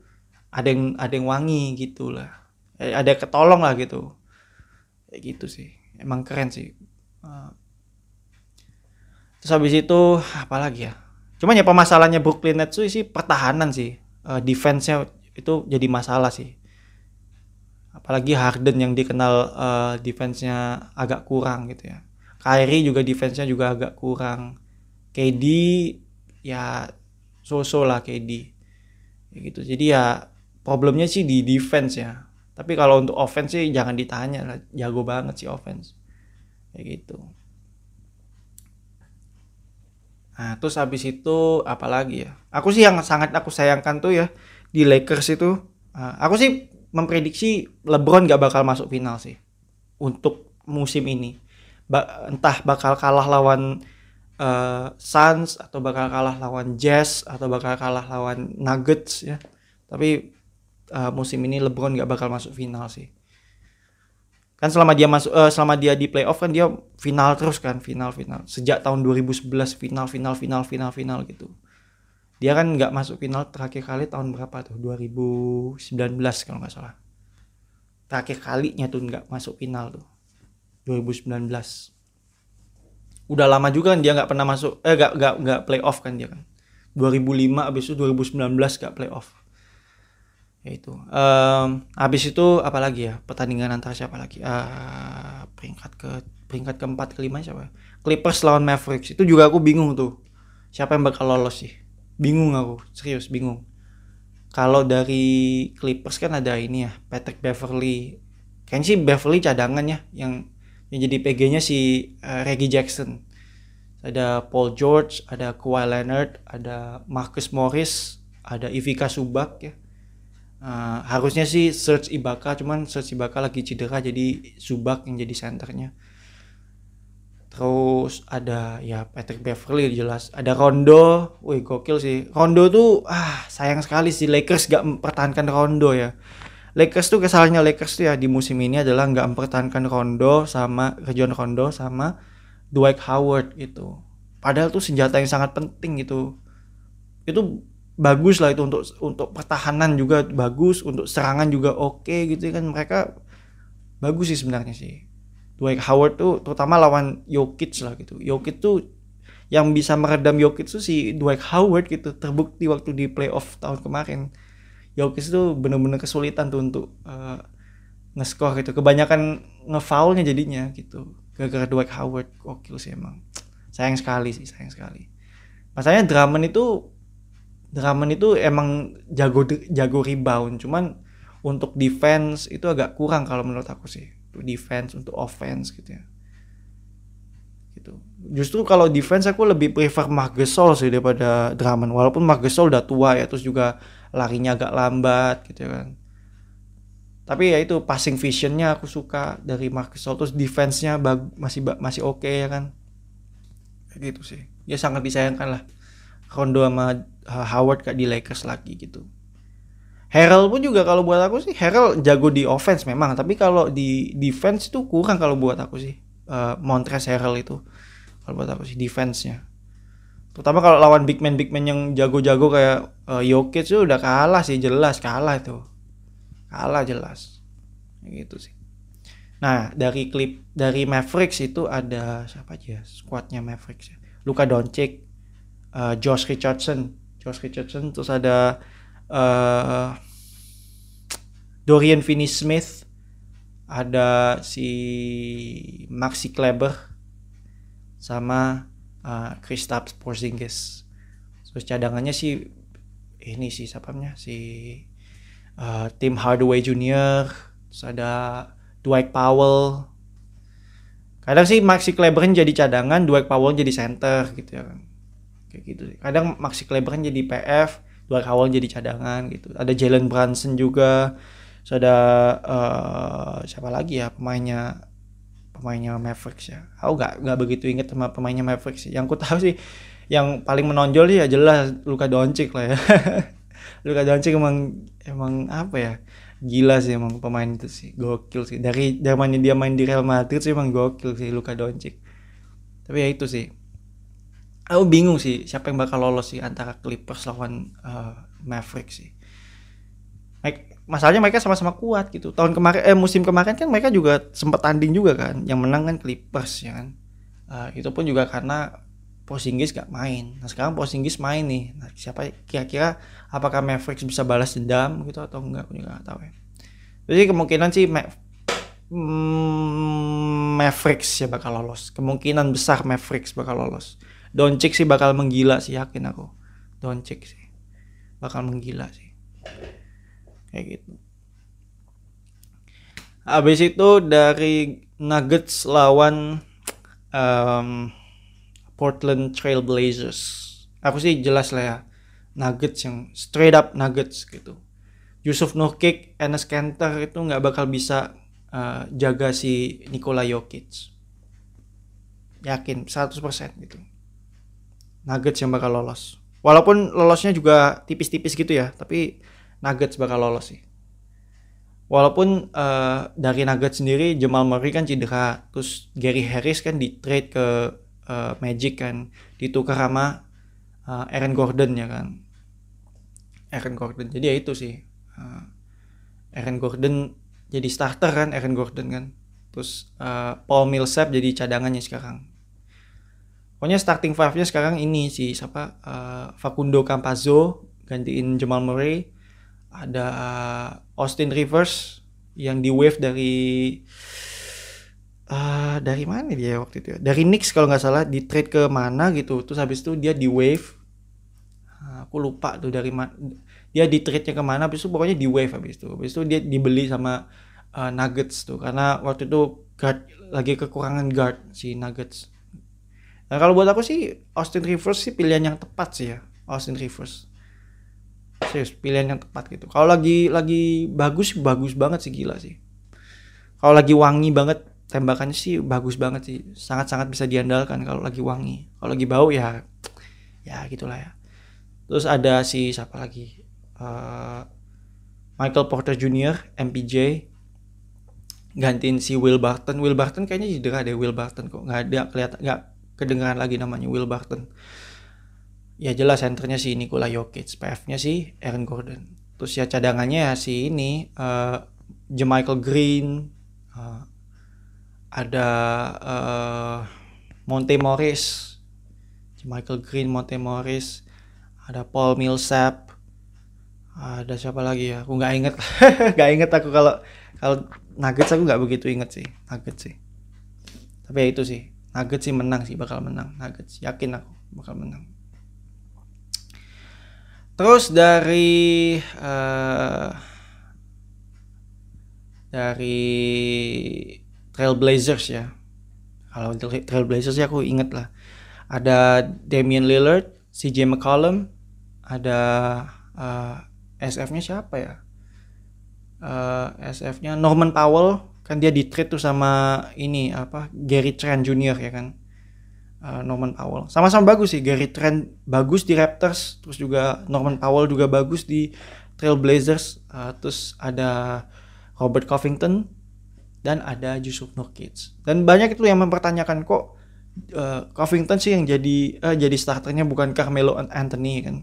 ada yang ada yang wangi gitu lah. Eh, Ada yang ketolong lah gitu. Kayak gitu sih. Emang keren sih. Eh, Terus habis itu apa lagi ya? Cuman ya permasalahannya Brooklyn Nets tuh sih pertahanan sih. Eh, defense-nya itu jadi masalah sih. apalagi Harden yang dikenal uh, defense-nya agak kurang gitu ya. Kyrie juga defense-nya juga agak kurang. KD ya so-so lah KD ya gitu. Jadi ya problemnya sih di defense ya. Tapi kalau untuk offense sih jangan ditanya lah. Jago banget sih offense kayak gitu. Nah terus habis itu apalagi ya? Aku sih yang sangat aku sayangkan tuh ya di Lakers itu uh, aku sih memprediksi LeBron gak bakal masuk final sih untuk musim ini. Ba entah bakal kalah lawan uh, Suns atau bakal kalah lawan Jazz atau bakal kalah lawan Nuggets ya. Tapi uh, musim ini LeBron gak bakal masuk final sih kan selama dia masuk uh, selama dia di playoff kan dia final terus kan final final. Sejak tahun 2011 final final final final final gitu. Dia kan nggak masuk final terakhir kali tahun berapa tuh? 2019 kalau nggak salah. Terakhir kalinya tuh nggak masuk final tuh. 2019 udah lama juga kan dia nggak pernah masuk eh nggak nggak nggak playoff kan dia kan. 2005 abis itu 2019 nggak playoff ya itu um, habis itu apalagi ya? Pertandingan antara siapa lagi? Uh, peringkat ke peringkat keempat kelima siapa? Clippers lawan Mavericks. Itu juga aku bingung tuh. Siapa yang bakal lolos sih? Bingung aku. Serius bingung. Kalau dari Clippers kan ada ini ya Patrick Beverly. Kayaknya sih Beverly cadangan ya yang yang jadi PG-nya si uh, Reggie Jackson. Ada Paul George ada Kawhi Leonard ada Marcus Morris ada Ivica Subak ya Uh, harusnya sih search Ibaka cuman search Ibaka lagi cedera jadi Subak yang jadi senternya terus ada ya Patrick Beverly jelas. Ada Rondo wih gokil sih. Rondo tuh ah sayang sekali sih Lakers gak mempertahankan Rondo ya. Lakers tuh kesalahannya Lakers tuh ya di musim ini adalah nggak mempertahankan Rondo sama Region Rondo sama Dwight Howard gitu. Padahal tuh senjata yang sangat penting gitu. Itu bagus lah itu untuk untuk pertahanan juga bagus untuk serangan juga oke okay, gitu kan. Mereka bagus sih sebenarnya sih. Dwight Howard tuh terutama lawan Jokic lah gitu. Jokic tuh yang bisa meredam Jokic tuh si Dwight Howard gitu terbukti waktu di playoff tahun kemarin. Jokic tuh bener-bener kesulitan tuh untuk uh, nge-score gitu. Kebanyakan ngefoulnya jadinya gitu. Gara-gara Dwight Howard gokil sih emang. Sayang sekali sih sayang sekali. Masalahnya Drummond itu Drummond itu emang jago jago rebound cuman untuk defense itu agak kurang kalau menurut aku sih. Untuk defense untuk offense gitu ya. Gitu. Justru kalau defense aku lebih prefer Marc Gasol sih daripada Drummond. Walaupun Marc Gasol udah tua ya terus juga larinya agak lambat gitu kan. Tapi ya itu passing visionnya aku suka dari Marc Gasol. Terus defense-nya masih masih oke okay, ya kan. Gitu sih. Ya sangat disayangkan lah Rondo sama Howard kayak di Lakers lagi gitu. Harrell pun juga kalau buat aku sih Harrell jago di offense memang tapi kalau di defense itu kurang kalau buat aku sih uh, Montrezl Harrell itu. Kalau buat aku sih defense-nya. Terutama kalau lawan big man big man yang jago-jago kayak uh, Jokic itu udah kalah sih jelas kalah itu. Kalah jelas. Gitu sih. Nah dari klip dari Mavericks itu ada siapa aja squadnya Mavericks ya? Luka Doncic uh, Josh Richardson. Josh Richardson terus ada uh, Dorian Finney-Smith. Ada si Maxi Kleber sama uh, Kristaps Porzingis. Terus cadangannya sih ini sih siapanya si uh, Tim Hardaway Jr. terus ada Dwight Powell. Kadang sih Maxi Kleber jadi cadangan Dwight Powell jadi center gitu ya kan kayak gitu sih. Kadang Maxi Kleber kan jadi PF dua awal jadi cadangan gitu. Ada Jalen Brunson juga so ada uh, siapa lagi ya pemainnya pemainnya Mavericks ya. Aku nggak nggak begitu inget sama pemainnya Mavericks yang ku tahu sih yang paling menonjol sih ya jelas Luka Doncic lah ya. *laughs* Luka Doncic emang emang apa ya gila sih emang pemain itu sih. Gokil sih. Dari zamannya dia main di Real Madrid sih emang gokil sih Luka Doncic. Tapi ya itu sih aku bingung sih siapa yang bakal lolos sih antara Clippers lawan uh, Mavericks sih. Masalahnya mereka sama-sama kuat gitu. Tahun kemarin eh musim kemarin kan mereka juga sempat tanding juga kan. Yang menang kan Clippers ya kan. Uh, itu pun juga karena Porzingis gak main. Nah sekarang Porzingis main nih. Nah, siapa kira-kira apakah Mavericks bisa balas dendam gitu atau enggak? Aku juga gak tahu ya. Jadi kemungkinan sih Ma- mm, Mavericks ya bakal lolos. Kemungkinan besar Mavericks bakal lolos. Doncic sih bakal menggila sih yakin aku. Doncic sih bakal menggila sih. Kayak gitu. Habis itu dari Nuggets lawan em, Portland Trail Blazers. Aku sih jelas lah ya. Nuggets yang straight up Nuggets gitu. Yusuf Nurkic, Enes Kanter itu nggak bakal bisa eh, jaga si Nikola Jokic. Yakin 100% gitu. Nuggets yang bakal lolos. Walaupun lolosnya juga tipis-tipis gitu ya, tapi Nuggets bakal lolos sih. Walaupun eh, dari Nuggets sendiri Jamal Murray kan cedera, terus Gary Harris kan di trade ke eh, Magic kan, ditukar sama eh, Aaron Gordon ya kan. Aaron Gordon. Jadi ya itu sih. Eh, Aaron Gordon jadi starter kan Aaron Gordon kan. Terus eh, Paul Millsap jadi cadangannya sekarang. Pokoknya starting five-nya sekarang ini sih siapa Eh, Facundo Campazzo gantiin Jamal Murray. Ada eh, Austin Rivers yang di wave dari eh dari mana dia waktu itu ya? Dari Knicks kalau nggak salah di trade ke mana gitu. Terus habis itu dia di wave. Ah, aku lupa tuh dari mana dia di trade-nya ke mana habis itu pokoknya di wave habis itu habis itu dia dibeli sama uh, Nuggets tuh karena waktu itu guard lagi kekurangan guard si Nuggets nah kalau buat aku sih Austin Rivers sih pilihan yang tepat sih ya. Austin Rivers. Serius pilihan yang tepat gitu. Kalau lagi lagi bagus bagus banget sih gila sih. Kalau lagi wangi banget tembakannya sih bagus banget sih. Sangat-sangat bisa diandalkan kalau lagi wangi. Kalau lagi bau ya ya gitulah ya. Terus ada si siapa lagi? Eh, Michael Porter Jr. MPJ gantiin si Will Barton. Will Barton kayaknya cedera deh Will Barton kok. Nggak ada kelihatan nggak kedengaran lagi namanya Will Barton. Ya jelas centernya si Nikola Jokic PF-nya si Aaron Gordon. Terus ya cadangannya ya si ini eh Jamichael Green eh, ada eh Monte Morris Jamichael Green Monte Morris ada Paul Millsap ada siapa lagi ya? Aku nggak inget. *laughs* Nggak inget aku kalau kalau Nuggets aku nggak begitu inget sih Nuggets sih. Tapi ya itu sih Nuggets sih menang sih bakal menang. Nuggets yakin aku bakal menang. Terus dari eh, dari Trailblazers ya. Kalau Trail- Trailblazers ya aku inget lah. Ada Damian Lillard CJ McCollum ada eh, SF-nya siapa ya? Eh, SF-nya Norman Powell kan dia di trade tuh sama ini apa Gary Trent Jr. ya kan? Eh, Norman Powell. Sama-sama bagus sih Gary Trent bagus di Raptors terus juga Norman Powell juga bagus di Trailblazers Eh, terus ada Robert Covington dan ada Yusuf Nurkic. Dan banyak itu yang mempertanyakan kok eh, Covington sih yang jadi eh, jadi starternya bukan Carmelo Anthony kan?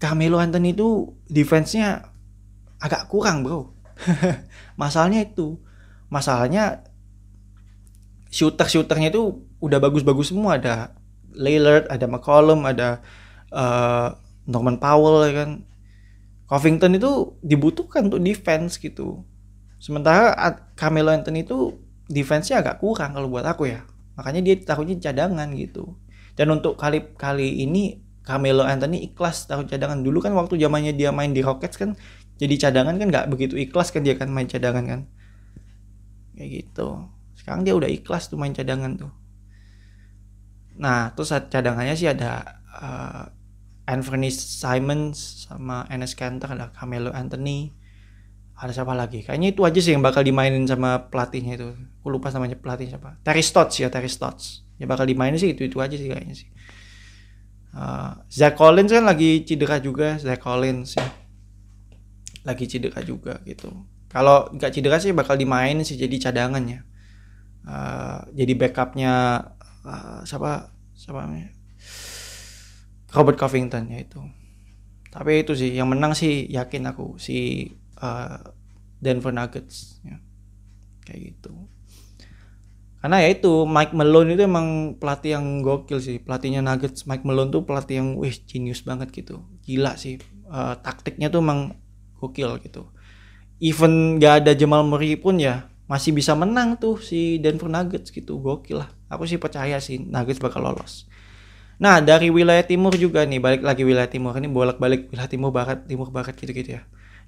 Carmelo Anthony itu defense-nya agak kurang bro. *laughs* Masalahnya itu masalahnya shooter shooternya itu udah bagus-bagus semua. Ada Lillard ada McCollum ada eh, Norman Powell ya kan. Covington itu dibutuhkan untuk defense gitu. Sementara Carmelo Anthony itu defense-nya agak kurang kalau buat aku ya. Makanya dia taruhnya cadangan gitu. Dan untuk kali kali ini Carmelo Anthony ikhlas taruh cadangan. Dulu kan waktu zamannya dia main di Rockets kan jadi cadangan kan nggak begitu ikhlas kan dia kan main cadangan kan kayak gitu. Sekarang dia udah ikhlas tuh main cadangan tuh. Nah terus cadangannya sih ada eh, Anthony Simons sama Enes Kanter ada Carmelo Anthony. Ada siapa lagi? Kayaknya itu aja sih yang bakal dimainin sama pelatihnya itu. Aku lupa namanya pelatih siapa. Terry Stotts ya Terry Stotts. Ya bakal dimainin sih itu itu aja sih kayaknya sih. Uh, Zach Collins kan lagi cedera juga Zach Collins ya. Lagi cedera juga gitu kalau nggak cedera sih bakal dimainin sih jadi cadangannya. Uh, jadi backupnya uh, siapa siapa namanya? Robert Covington ya itu. Tapi itu sih yang menang sih yakin aku si uh, Denver Nuggets ya. kayak gitu. Karena ya itu Mike Malone itu emang pelatih yang gokil sih. Pelatihnya Nuggets Mike Malone tuh pelatih yang wih genius banget gitu. Gila sih Eh, taktiknya tuh emang gokil gitu even gak ada Jamal Murray pun ya masih bisa menang tuh si Denver Nuggets gitu. Gokil lah. Aku sih percaya sih Nuggets bakal lolos. Nah dari wilayah timur juga nih balik lagi wilayah timur ini bolak balik wilayah timur barat timur barat gitu gitu ya.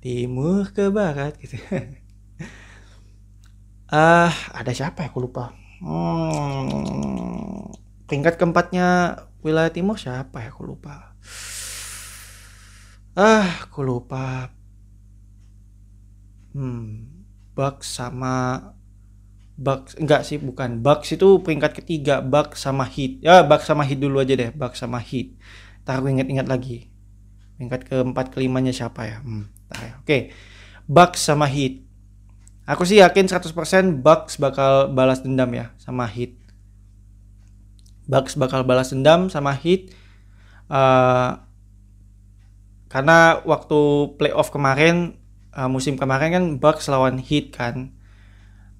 Timur ke barat gitu. *laughs* Ah ada siapa ya? Aku lupa. Hmm, peringkat keempatnya wilayah timur siapa ya? Aku lupa. Ah aku lupa hmm Bucks sama Bucks enggak sih bukan. Bucks itu peringkat ketiga Bucks sama Heat. Ya Bucks sama Heat dulu aja deh Bucks sama Heat. Ntar aku inget-inget lagi. Peringkat keempat kelimanya siapa ya? Hmm, ya. oke Bucks sama Heat. Aku sih yakin 100% Bucks bakal balas dendam ya sama Heat. Bucks bakal balas dendam sama Heat uh, karena waktu playoff kemarin uh, musim kemarin kan Bucks lawan Heat kan.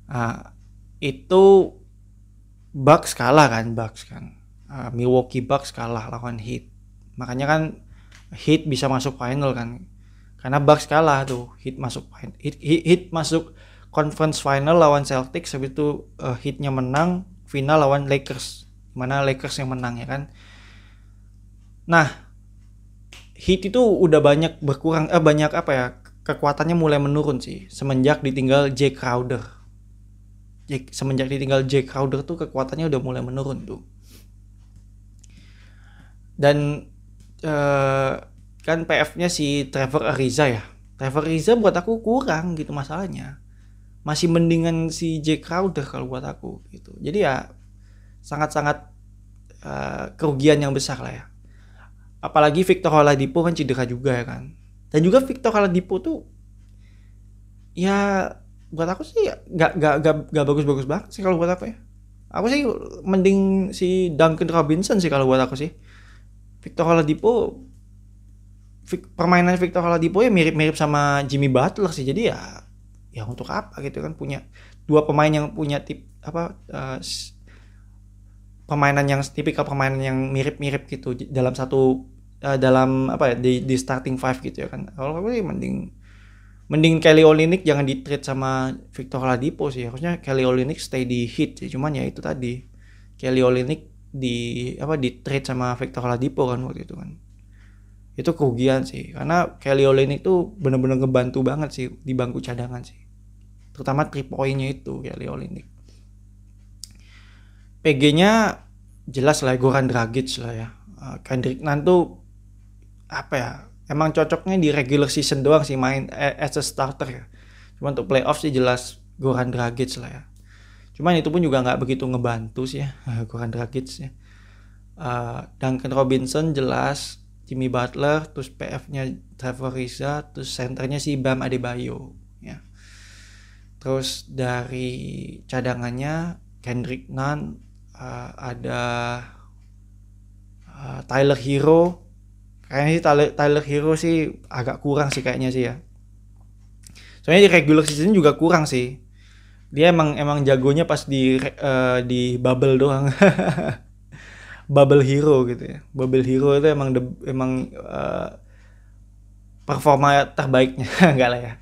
Uh, itu Bucks kalah kan Bucks kan. Uh, Milwaukee Bucks kalah lawan Heat. Makanya kan Heat bisa masuk final kan. Karena Bucks kalah tuh Heat masuk Heat, Heat, Heat masuk conference final lawan Celtics habis itu uh, Heatnya menang final lawan Lakers. Mana Lakers yang menang ya kan? Nah Heat itu udah banyak berkurang eh banyak apa ya kekuatannya mulai menurun sih semenjak ditinggal Jake Crowder. Jake, semenjak ditinggal Jake Crowder tuh kekuatannya udah mulai menurun tuh. Dan uh, kan PF-nya si Trevor Ariza ya. Trevor Ariza buat aku kurang gitu masalahnya. Masih mendingan si Jake Crowder kalau buat aku gitu. Jadi ya sangat-sangat uh, kerugian yang besar lah ya. Apalagi Victor Oladipo kan cedera juga ya kan dan juga Victor Oladipo tuh ya buat aku sih gak, gak, gak, gak bagus-bagus banget sih kalau buat apa ya. Aku sih mending si Duncan Robinson sih kalau buat aku sih. Victor Oladipo permainan Victor Oladipo ya mirip-mirip sama Jimmy Butler sih. Jadi ya ya untuk apa gitu kan punya dua pemain yang punya tip apa uh, permainan yang tipikal permainan yang mirip-mirip gitu dalam satu uh, dalam apa ya di, di starting five gitu ya kan. Kalau aku sih mending mending Kelly Olynyk jangan di trade sama Victor Oladipo sih. Harusnya Kelly Olynyk stay di hit sih. Cuman ya itu tadi Kelly Olynyk di apa di trade sama Victor Oladipo kan waktu itu kan. Itu kerugian sih. Karena Kelly Olynyk tuh bener-bener ngebantu banget sih di bangku cadangan sih. Terutama three pointnya itu Kelly Olynyk PG-nya jelas lah Goran Dragic lah ya. Uh, Kendrick Nunn tuh apa ya emang cocoknya di regular season doang sih main as a starter ya. Cuma untuk playoff sih jelas Goran Dragic lah ya. Cuman itu pun juga nggak begitu ngebantu sih ya *laughs* Goran Dragic ya. Uh, Duncan Robinson jelas Jimmy Butler terus PF-nya Trevor Ariza terus centernya si Bam Adebayo ya. Terus dari cadangannya Kendrick Nunn uh, ada uh, Tyler Hero kayaknya sih Tyler, Tyler Hero sih agak kurang sih kayaknya sih ya. Soalnya di regular season juga kurang sih. Dia emang emang jagonya pas di uh, di bubble doang. *laughs* Bubble hero gitu ya. Bubble hero itu emang de, emang uh, performa terbaiknya. *laughs* Enggak lah ya.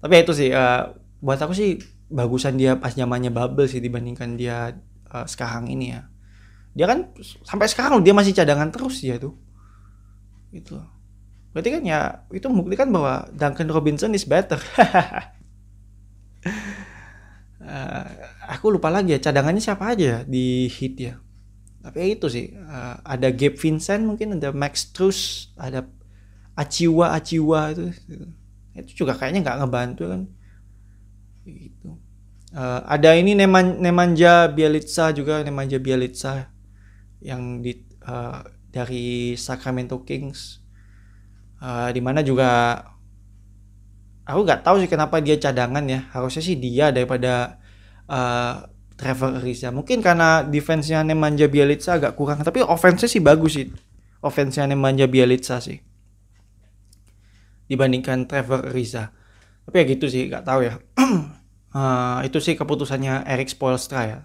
Tapi ya itu sih uh, buat aku sih bagusan dia pas zamannya bubble sih dibandingkan dia uh, sekarang ini ya. Dia kan sampai sekarang dia masih cadangan terus ya tuh gitu. Berarti kan ya itu membuktikan bahwa Duncan Robinson is better. Uh, *laughs* aku lupa lagi ya cadangannya siapa aja ya di hit ya. Tapi ya itu sih uh, ada Gabe Vincent mungkin ada Max Truss ada Aciwa Aciwa itu. Itu juga kayaknya nggak ngebantu kan. Gitu. Uh, ada ini Neman Nemanja Bielitsa juga Nemanja Bielitsa yang di uh, dari Sacramento Kings. Uh, di mana juga aku nggak tahu sih kenapa dia cadangan ya. Harusnya sih dia daripada uh, Trevor Ariza. Mungkin karena defense-nya Nemanja Bielitsa agak kurang tapi offense-nya sih bagus sih. Offense-nya Nemanja Bielitsa sih. Dibandingkan Trevor Ariza. Tapi ya gitu sih nggak tahu ya. Uh, *clears throat* itu sih keputusannya Eric Spoelstra ya.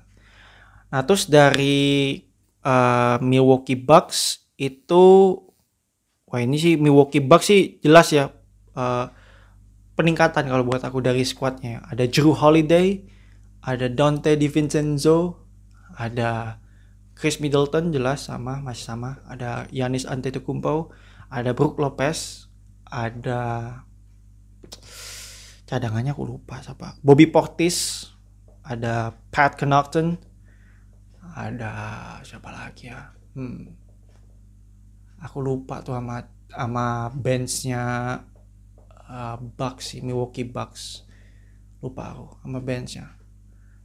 Nah terus dari uh, Milwaukee Bucks itu wah ini sih Milwaukee Bucks sih jelas ya uh, peningkatan kalau buat aku dari squadnya. Ada Drew Holiday, ada Dante DiVincenzo, ada Chris Middleton jelas sama masih sama, ada Yanis Antetokounmpo, ada Brook Lopez, ada cadangannya aku lupa siapa. Bobby Portis, ada Pat Connaughton, ada siapa lagi ya? Hmm. Aku lupa tuh sama sama benchnya uh, Bucks sih, Milwaukee Bucks. Lupa aku sama benchnya.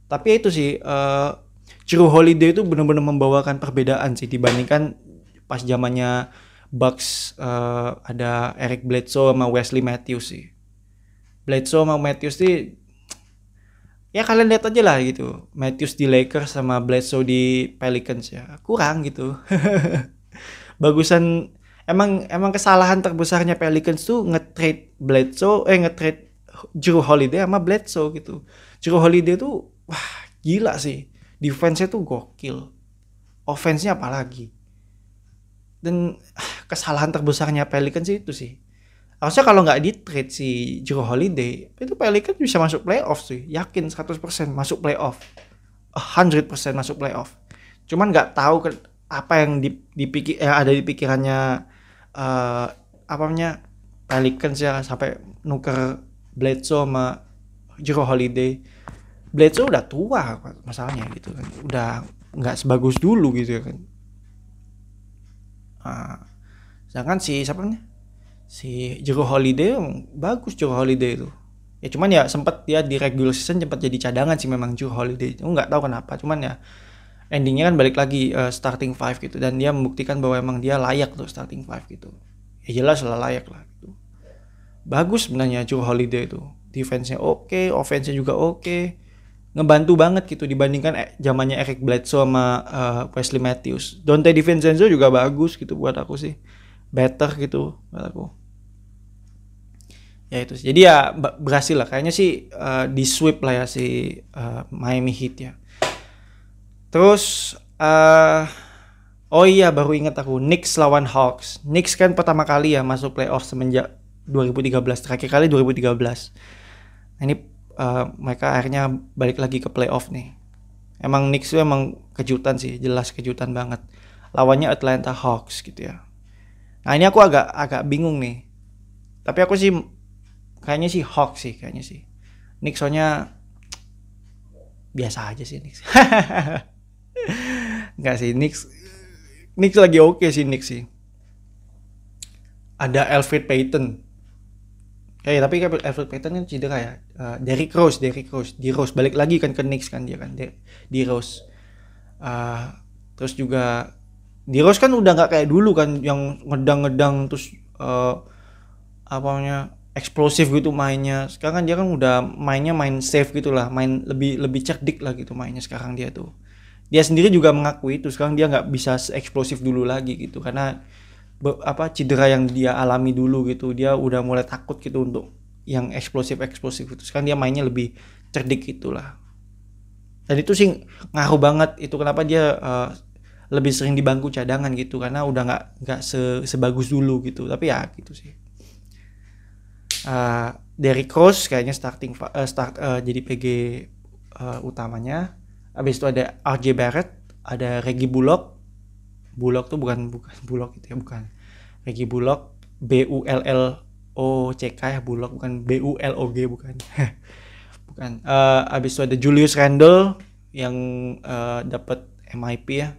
Tapi itu sih uh, Drew Holiday itu benar-benar membawakan perbedaan sih dibandingkan pas zamannya Bucks uh, ada Eric Bledsoe sama Wesley Matthews sih. Bledsoe sama Matthews sih ya kalian lihat aja lah gitu. Matthews di Lakers sama Bledsoe di Pelicans ya. Kurang gitu. *laughs* Bagusan emang emang kesalahan terbesarnya Pelicans tuh nge-trade Bledsoe eh nge-trade Drew Holiday sama Bledsoe gitu. Drew Holiday tuh wah gila sih. Defense-nya tuh gokil. Offense-nya apalagi. Dan ah, kesalahan terbesarnya Pelicans itu sih harusnya kalau nggak di trade si Drew Holiday itu Pelicans bisa masuk playoff sih yakin 100% masuk playoff. 100% masuk playoff. Cuman nggak tahu ke, apa yang dipikir yang ada di pikirannya uh, apa namanya Pelicans ya sampai nuker Bledsoe sama Drew Holiday. Bledsoe udah tua masalahnya gitu kan. Udah nggak sebagus dulu gitu kan. Uh, sedangkan si siapa nih si Jero Holiday bagus Jero Holiday itu. Ya cuman ya sempat dia di regular season sempat jadi cadangan sih memang Jero Holiday. Itu nggak tahu kenapa cuman ya endingnya kan balik lagi uh, starting five gitu. Dan dia membuktikan bahwa emang dia layak tuh starting five gitu. Ya jelas lah layak lah gitu. Bagus sebenarnya Jero Holiday itu. Defense-nya oke okay, offense-nya juga oke. Okay. ngebantu banget gitu dibandingkan eh, zamannya Eric Bledsoe sama uh, Wesley Matthews. Dante DiVincenzo juga bagus gitu buat aku sih. Better gitu buat aku ya itu sih. jadi ya berhasil lah. Kayaknya sih uh, di sweep lah ya si uh, Miami Heat ya. Terus uh, oh iya baru ingat aku Knicks lawan Hawks. Knicks kan pertama kali ya masuk playoff semenjak 2013 terakhir kali 2013 nah, ini uh, mereka akhirnya balik lagi ke playoff nih. Emang Knicks itu emang kejutan sih jelas kejutan banget. Lawannya Atlanta Hawks gitu ya. Nah ini aku agak agak bingung nih. Tapi aku sih kayaknya sih Hawks sih kayaknya sih. Nick soalnya biasa aja sih Nick *laughs* nggak sih Nick Nick lagi oke okay sih Nick sih. Ada Alfred Payton. Eh tapi kan Alfred Payton kan cedera ya. Uh, Derrick Rose, Derrick Rose, di Rose. Balik lagi kan ke Knicks kan dia kan di, di Rose. Uh, terus juga di Rose kan udah nggak kayak dulu kan yang ngedang-ngedang terus uh, apa namanya eksplosif gitu mainnya. Sekarang kan dia kan udah mainnya main safe gitulah main lebih lebih cerdik lah gitu mainnya sekarang dia tuh. Dia sendiri juga mengakui itu sekarang dia nggak bisa eksplosif dulu lagi gitu. Karena be, apa cedera yang dia alami dulu gitu dia udah mulai takut gitu untuk yang eksplosif eksplosif itu sekarang dia mainnya lebih cerdik gitulah. Dan itu sih ngaruh banget itu kenapa dia uh, lebih sering di bangku cadangan gitu. Karena udah nggak nggak se, sebagus dulu gitu tapi ya gitu sih uh, Derrick Rose kayaknya starting uh, start uh, jadi PG uh, utamanya. Habis itu ada RJ Barrett, ada Reggie Bullock. Bullock tuh bukan bukan *laughs* Bullock itu ya bukan. Reggie Bullock B U L L O C K ya Bullock bukan B U L O G bukan. *laughs* bukan. Uh, habis itu ada Julius Randle yang uh, dapat MIP ya.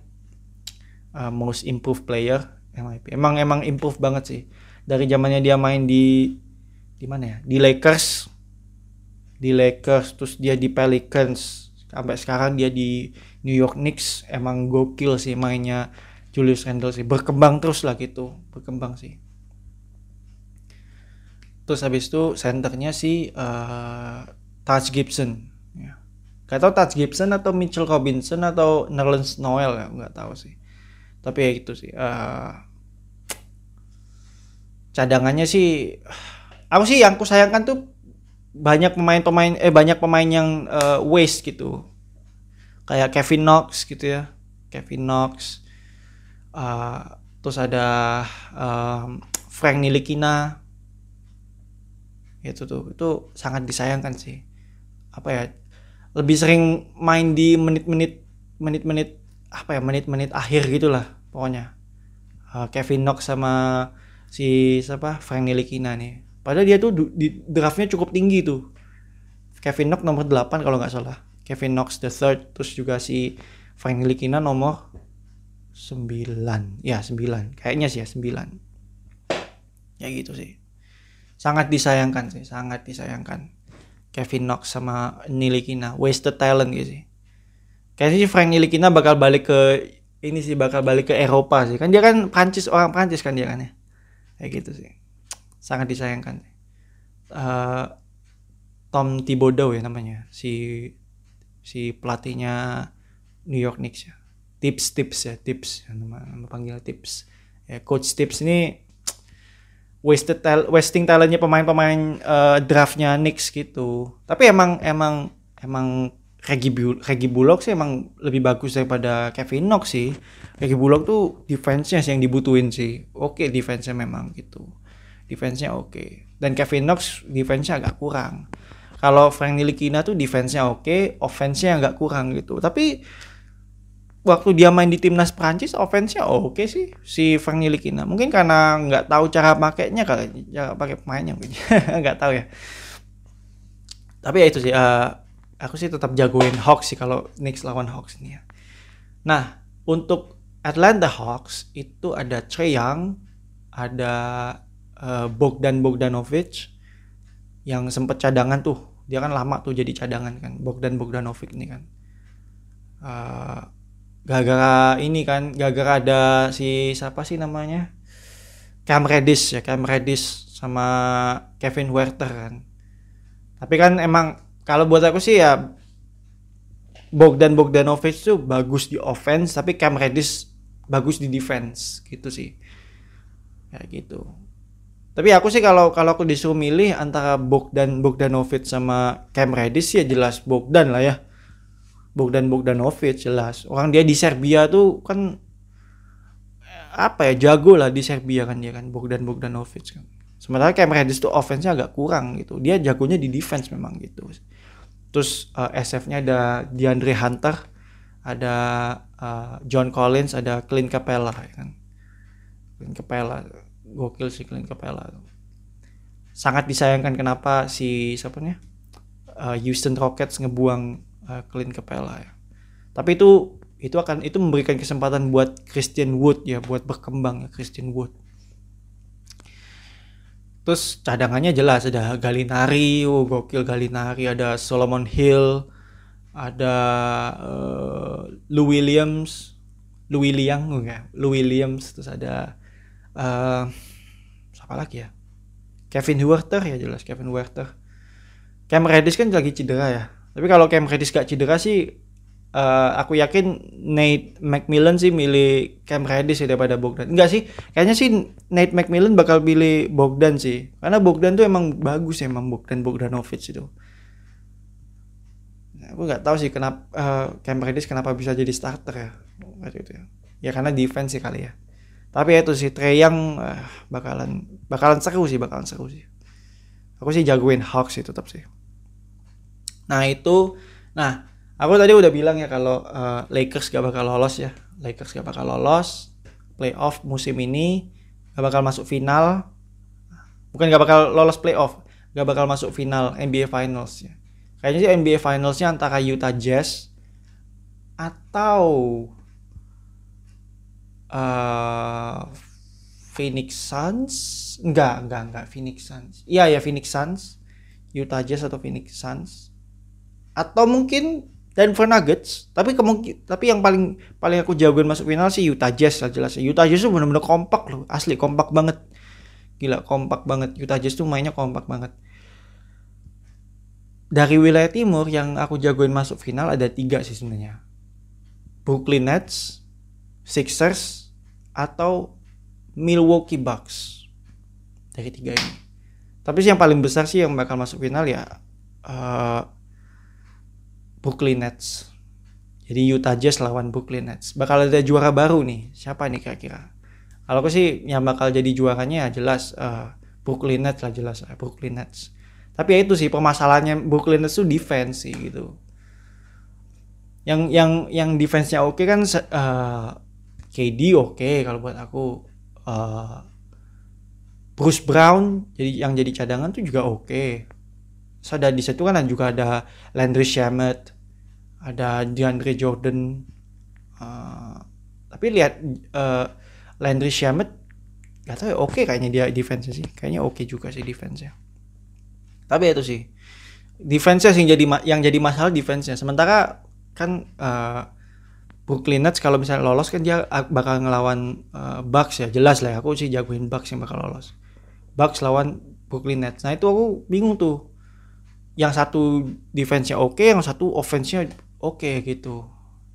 Uh, most improved player MIP. Emang emang improve banget sih. Dari zamannya dia main di di mana ya? Di Lakers. Di Lakers terus dia di Pelicans. Sampai sekarang dia di New York Knicks. Emang gokil sih mainnya Julius Randle sih. Berkembang terus lah gitu. Berkembang sih. Terus habis itu centernya si uh, Touch Gibson. Ya. Gak tau Touch Gibson atau Mitchell Robinson atau Nerlens Noel ya nggak tahu sih. Tapi ya itu sih uh, cadangannya sih aku sih yang aku sayangkan tuh banyak pemain-pemain eh banyak pemain yang uh, waste gitu. Kayak Kevin Knox gitu ya. Kevin Knox uh, terus ada uh, Frank Nilikina. Itu tuh itu sangat disayangkan sih. Apa ya lebih sering main di menit-menit menit-menit apa ya menit-menit akhir gitulah pokoknya. Uh, Kevin Knox sama si siapa? Frank Nilikina nih padahal dia tuh di draftnya cukup tinggi tuh. Kevin Knox nomor 8 kalau nggak salah. Kevin Knox the third terus juga si Frank Nilikina nomor 9 ya 9 kayaknya sih ya 9 ya gitu sih. Sangat disayangkan sih sangat disayangkan. Kevin Knox sama Nilikina wasted talent gitu sih. Kayaknya sih Frank Nilikina bakal balik ke ini sih bakal balik ke Eropa sih. Kan dia kan Prancis orang Prancis kan dia kan ya. Kayak gitu sih sangat disayangkan. Eh, Tom Thibodeau ya namanya si si pelatihnya New York Knicks ya. Tips tips ya tips. Nama, nama panggil tips. Ya coach tips ini wasted tal wasting talentnya pemain-pemain eh, draftnya Knicks gitu. Tapi emang emang emang Reggie, Bu- Reggie Bullock sih emang lebih bagus daripada Kevin Knox sih. Reggie Bullock tuh defense-nya sih yang dibutuhin sih. Oke defense-nya memang gitu defense-nya oke. Dan Kevin Knox defense-nya agak kurang. Kalau Frank Nilikina tuh defense-nya oke offense-nya agak kurang gitu. Tapi waktu dia main di timnas Prancis offense-nya oke sih si Frank Nilikina. Mungkin karena nggak tahu cara pakainya kali cara pakai pemainnya mungkin. *laughs* Nggak tahu ya. Tapi ya itu sih eh, aku sih tetap jagoin Hawks sih kalau Knicks lawan Hawks ini ya. Nah untuk Atlanta Hawks itu ada Trey Young ada eh, Bogdan Bogdanovic yang sempet cadangan tuh. Dia kan lama tuh jadi cadangan kan Bogdan Bogdanovic ini kan. Eh, gara-gara ini kan gara-gara ada si siapa sih namanya? Cam Reddish ya Cam Reddish sama Kevin Werther kan. Tapi kan emang kalau buat aku sih ya Bogdan Bogdanovic tuh bagus di offense tapi Cam Reddish bagus di defense gitu sih. Kayak gitu tapi aku sih kalau kalau aku disuruh milih antara Bogdan Bogdanovic sama Cam Reddish ya jelas Bogdan lah ya. Bogdan Bogdanovic jelas. Orang dia di Serbia tuh kan apa ya jago lah di Serbia kan dia kan Bogdan Bogdanovic kan. Sementara Cam Reddish tuh offense-nya agak kurang gitu. Dia jagonya di defense memang gitu. Terus eh, SF-nya ada DeAndre Hunter ada eh, John Collins ada Clint Capella ya kan. Clint Capella gokil sih Clint Capella. Sangat disayangkan kenapa si siapa nih eh, Houston Rockets ngebuang eh, Clint Capella ya. Tapi itu itu akan itu memberikan kesempatan buat Christian Wood ya buat berkembang ya Christian Wood. Terus cadangannya jelas ada Galinari oh gokil Galinari ada Solomon Hill ada eh, Lou Williams Lou Williams enggak Lou Williams terus ada eh siapa lagi ya? Kevin Huerter ya jelas Kevin Huerter. Cam Reddish kan lagi cedera ya. Tapi kalau Cam Reddish gak cedera sih eh, aku yakin Nate McMillan sih milih Cam Reddish ya daripada Bogdan. Enggak sih kayaknya sih Nate McMillan bakal pilih Bogdan sih. Karena Bogdan tuh emang bagus ya emang Bogdan Bogdanovic itu. Nah, aku nggak tahu sih kenapa eh, Cam Reddish kenapa bisa jadi starter ya ya. Ya karena defense sih kali ya tapi ya itu sih Trey Young eh, bakalan bakalan seru sih bakalan seru sih. Aku sih jagoin Hawks sih tetap sih. Nah itu nah aku tadi udah bilang ya kalau eh, Lakers gak bakal lolos ya. Lakers gak bakal lolos playoff musim ini gak bakal masuk final. Bukan gak bakal lolos playoff gak bakal masuk final NBA Finals ya. Kayaknya sih NBA Finalsnya antara Utah Jazz atau eh Phoenix Suns? Enggak enggak enggak. Phoenix Suns. Iya ya Phoenix Suns. Utah Jazz atau Phoenix Suns. Atau mungkin Denver Nuggets. Tapi kemungkin tapi yang paling paling aku jagoin masuk final sih Utah Jazz lah jelas. Utah Jazz tuh bener-bener kompak loh. Asli kompak banget. Gila kompak banget. Utah Jazz tuh mainnya kompak banget. Dari wilayah timur yang aku jagoin masuk final ada tiga sih sebenarnya. Brooklyn Nets Sixers atau Milwaukee Bucks. Dari tiga ini. Tapi sih yang paling besar sih yang bakal masuk final ya eh, Brooklyn Nets. Jadi Utah Jazz lawan Brooklyn Nets. Bakal ada juara baru nih. Siapa nih kira-kira? Kalau aku sih yang bakal jadi juaranya ya jelas eh, Brooklyn Nets lah jelas eh, Brooklyn Nets. Tapi ya itu sih permasalahannya Brooklyn Nets tuh defense sih gitu. Yang yang yang defense-nya oke kan se- eh, KD oke kalau buat aku Eh, Bruce Brown jadi yang jadi cadangan tuh juga oke. Terus ada di situ kan juga ada Landry Shamet, ada DeAndre Jordan. Eh, tapi lihat eh, Landry Shamet gak tahu ya oke kayaknya dia defense sih. Kayaknya oke juga sih defense-nya. Tapi itu sih defense-nya sih yang jadi yang jadi masalah defense-nya. Sementara kan eh, Brooklyn Nets kalau misalnya lolos kan dia ak- bakal ngelawan eh, Bucks ya. Jelas lah ya. aku sih jagoin Bucks yang bakal lolos. Bucks lawan Brooklyn Nets. Nah itu aku bingung tuh. Yang satu defense-nya oke yang satu offense-nya oke gitu.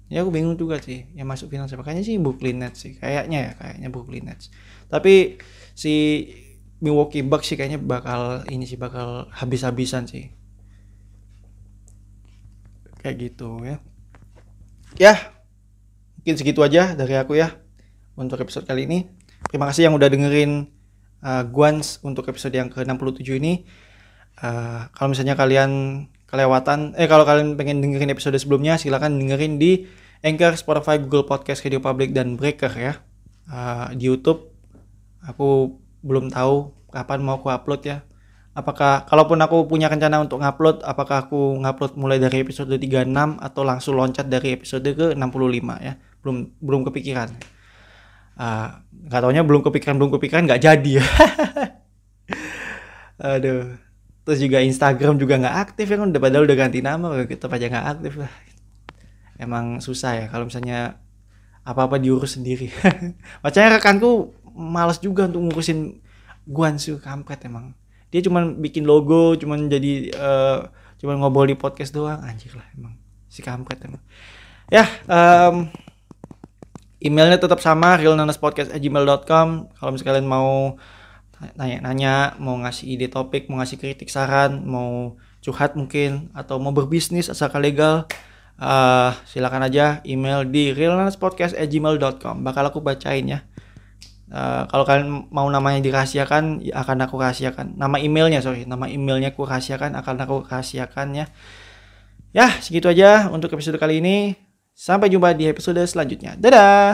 Ya aku bingung juga sih yang masuk final siapa. Kayaknya sih Brooklyn Nets sih kayaknya ya kayaknya Brooklyn Nets. Tapi si Milwaukee Bucks sih kayaknya bakal ini sih bakal habis-habisan sih. Kayak gitu ya. Ya mungkin segitu aja dari aku ya untuk episode kali ini terima kasih yang udah dengerin uh, Guans untuk episode yang ke-67 ini Uh, kalau misalnya kalian kelewatan eh kalau kalian pengen dengerin episode sebelumnya silakan dengerin di Anchor, Spotify, Google Podcast, Radio Public dan Breaker ya. Uh, di YouTube aku belum tahu kapan mau aku upload ya. Apakah kalaupun aku punya rencana untuk ngupload, apakah aku ngupload mulai dari episode 36 atau langsung loncat dari episode ke 65 ya. Belum belum kepikiran. Uh, nggak taunya belum kepikiran belum kepikiran nggak jadi ya. *laughs* Aduh. Terus juga Instagram juga nggak aktif ya kan udah padahal udah ganti nama tetap aja nggak aktif lah. Emang susah ya kalau misalnya apa-apa diurus sendiri. *laughs* Macamnya rekanku malas juga untuk ngurusin Guansu kampret emang. Dia cuman bikin logo, cuman jadi eh, cuman ngobrol di podcast doang anjir lah emang si kampret emang. Ya, em, emailnya tetap sama realnanaspodcast@gmail.com kalau misalnya kalian mau nanya-nanya mau ngasih ide topik mau ngasih kritik saran mau curhat mungkin atau mau berbisnis asalkan legal eh, silakan aja email di realnanaspodcast@gmail.com bakal aku bacain ya. Eh, kalau kalian mau namanya dirahasiakan ya akan aku rahasiakan. Nama emailnya sorry nama emailnya aku rahasiakan akan aku rahasiakan ya. Ya segitu aja untuk episode kali ini sampai jumpa di episode selanjutnya. Dadah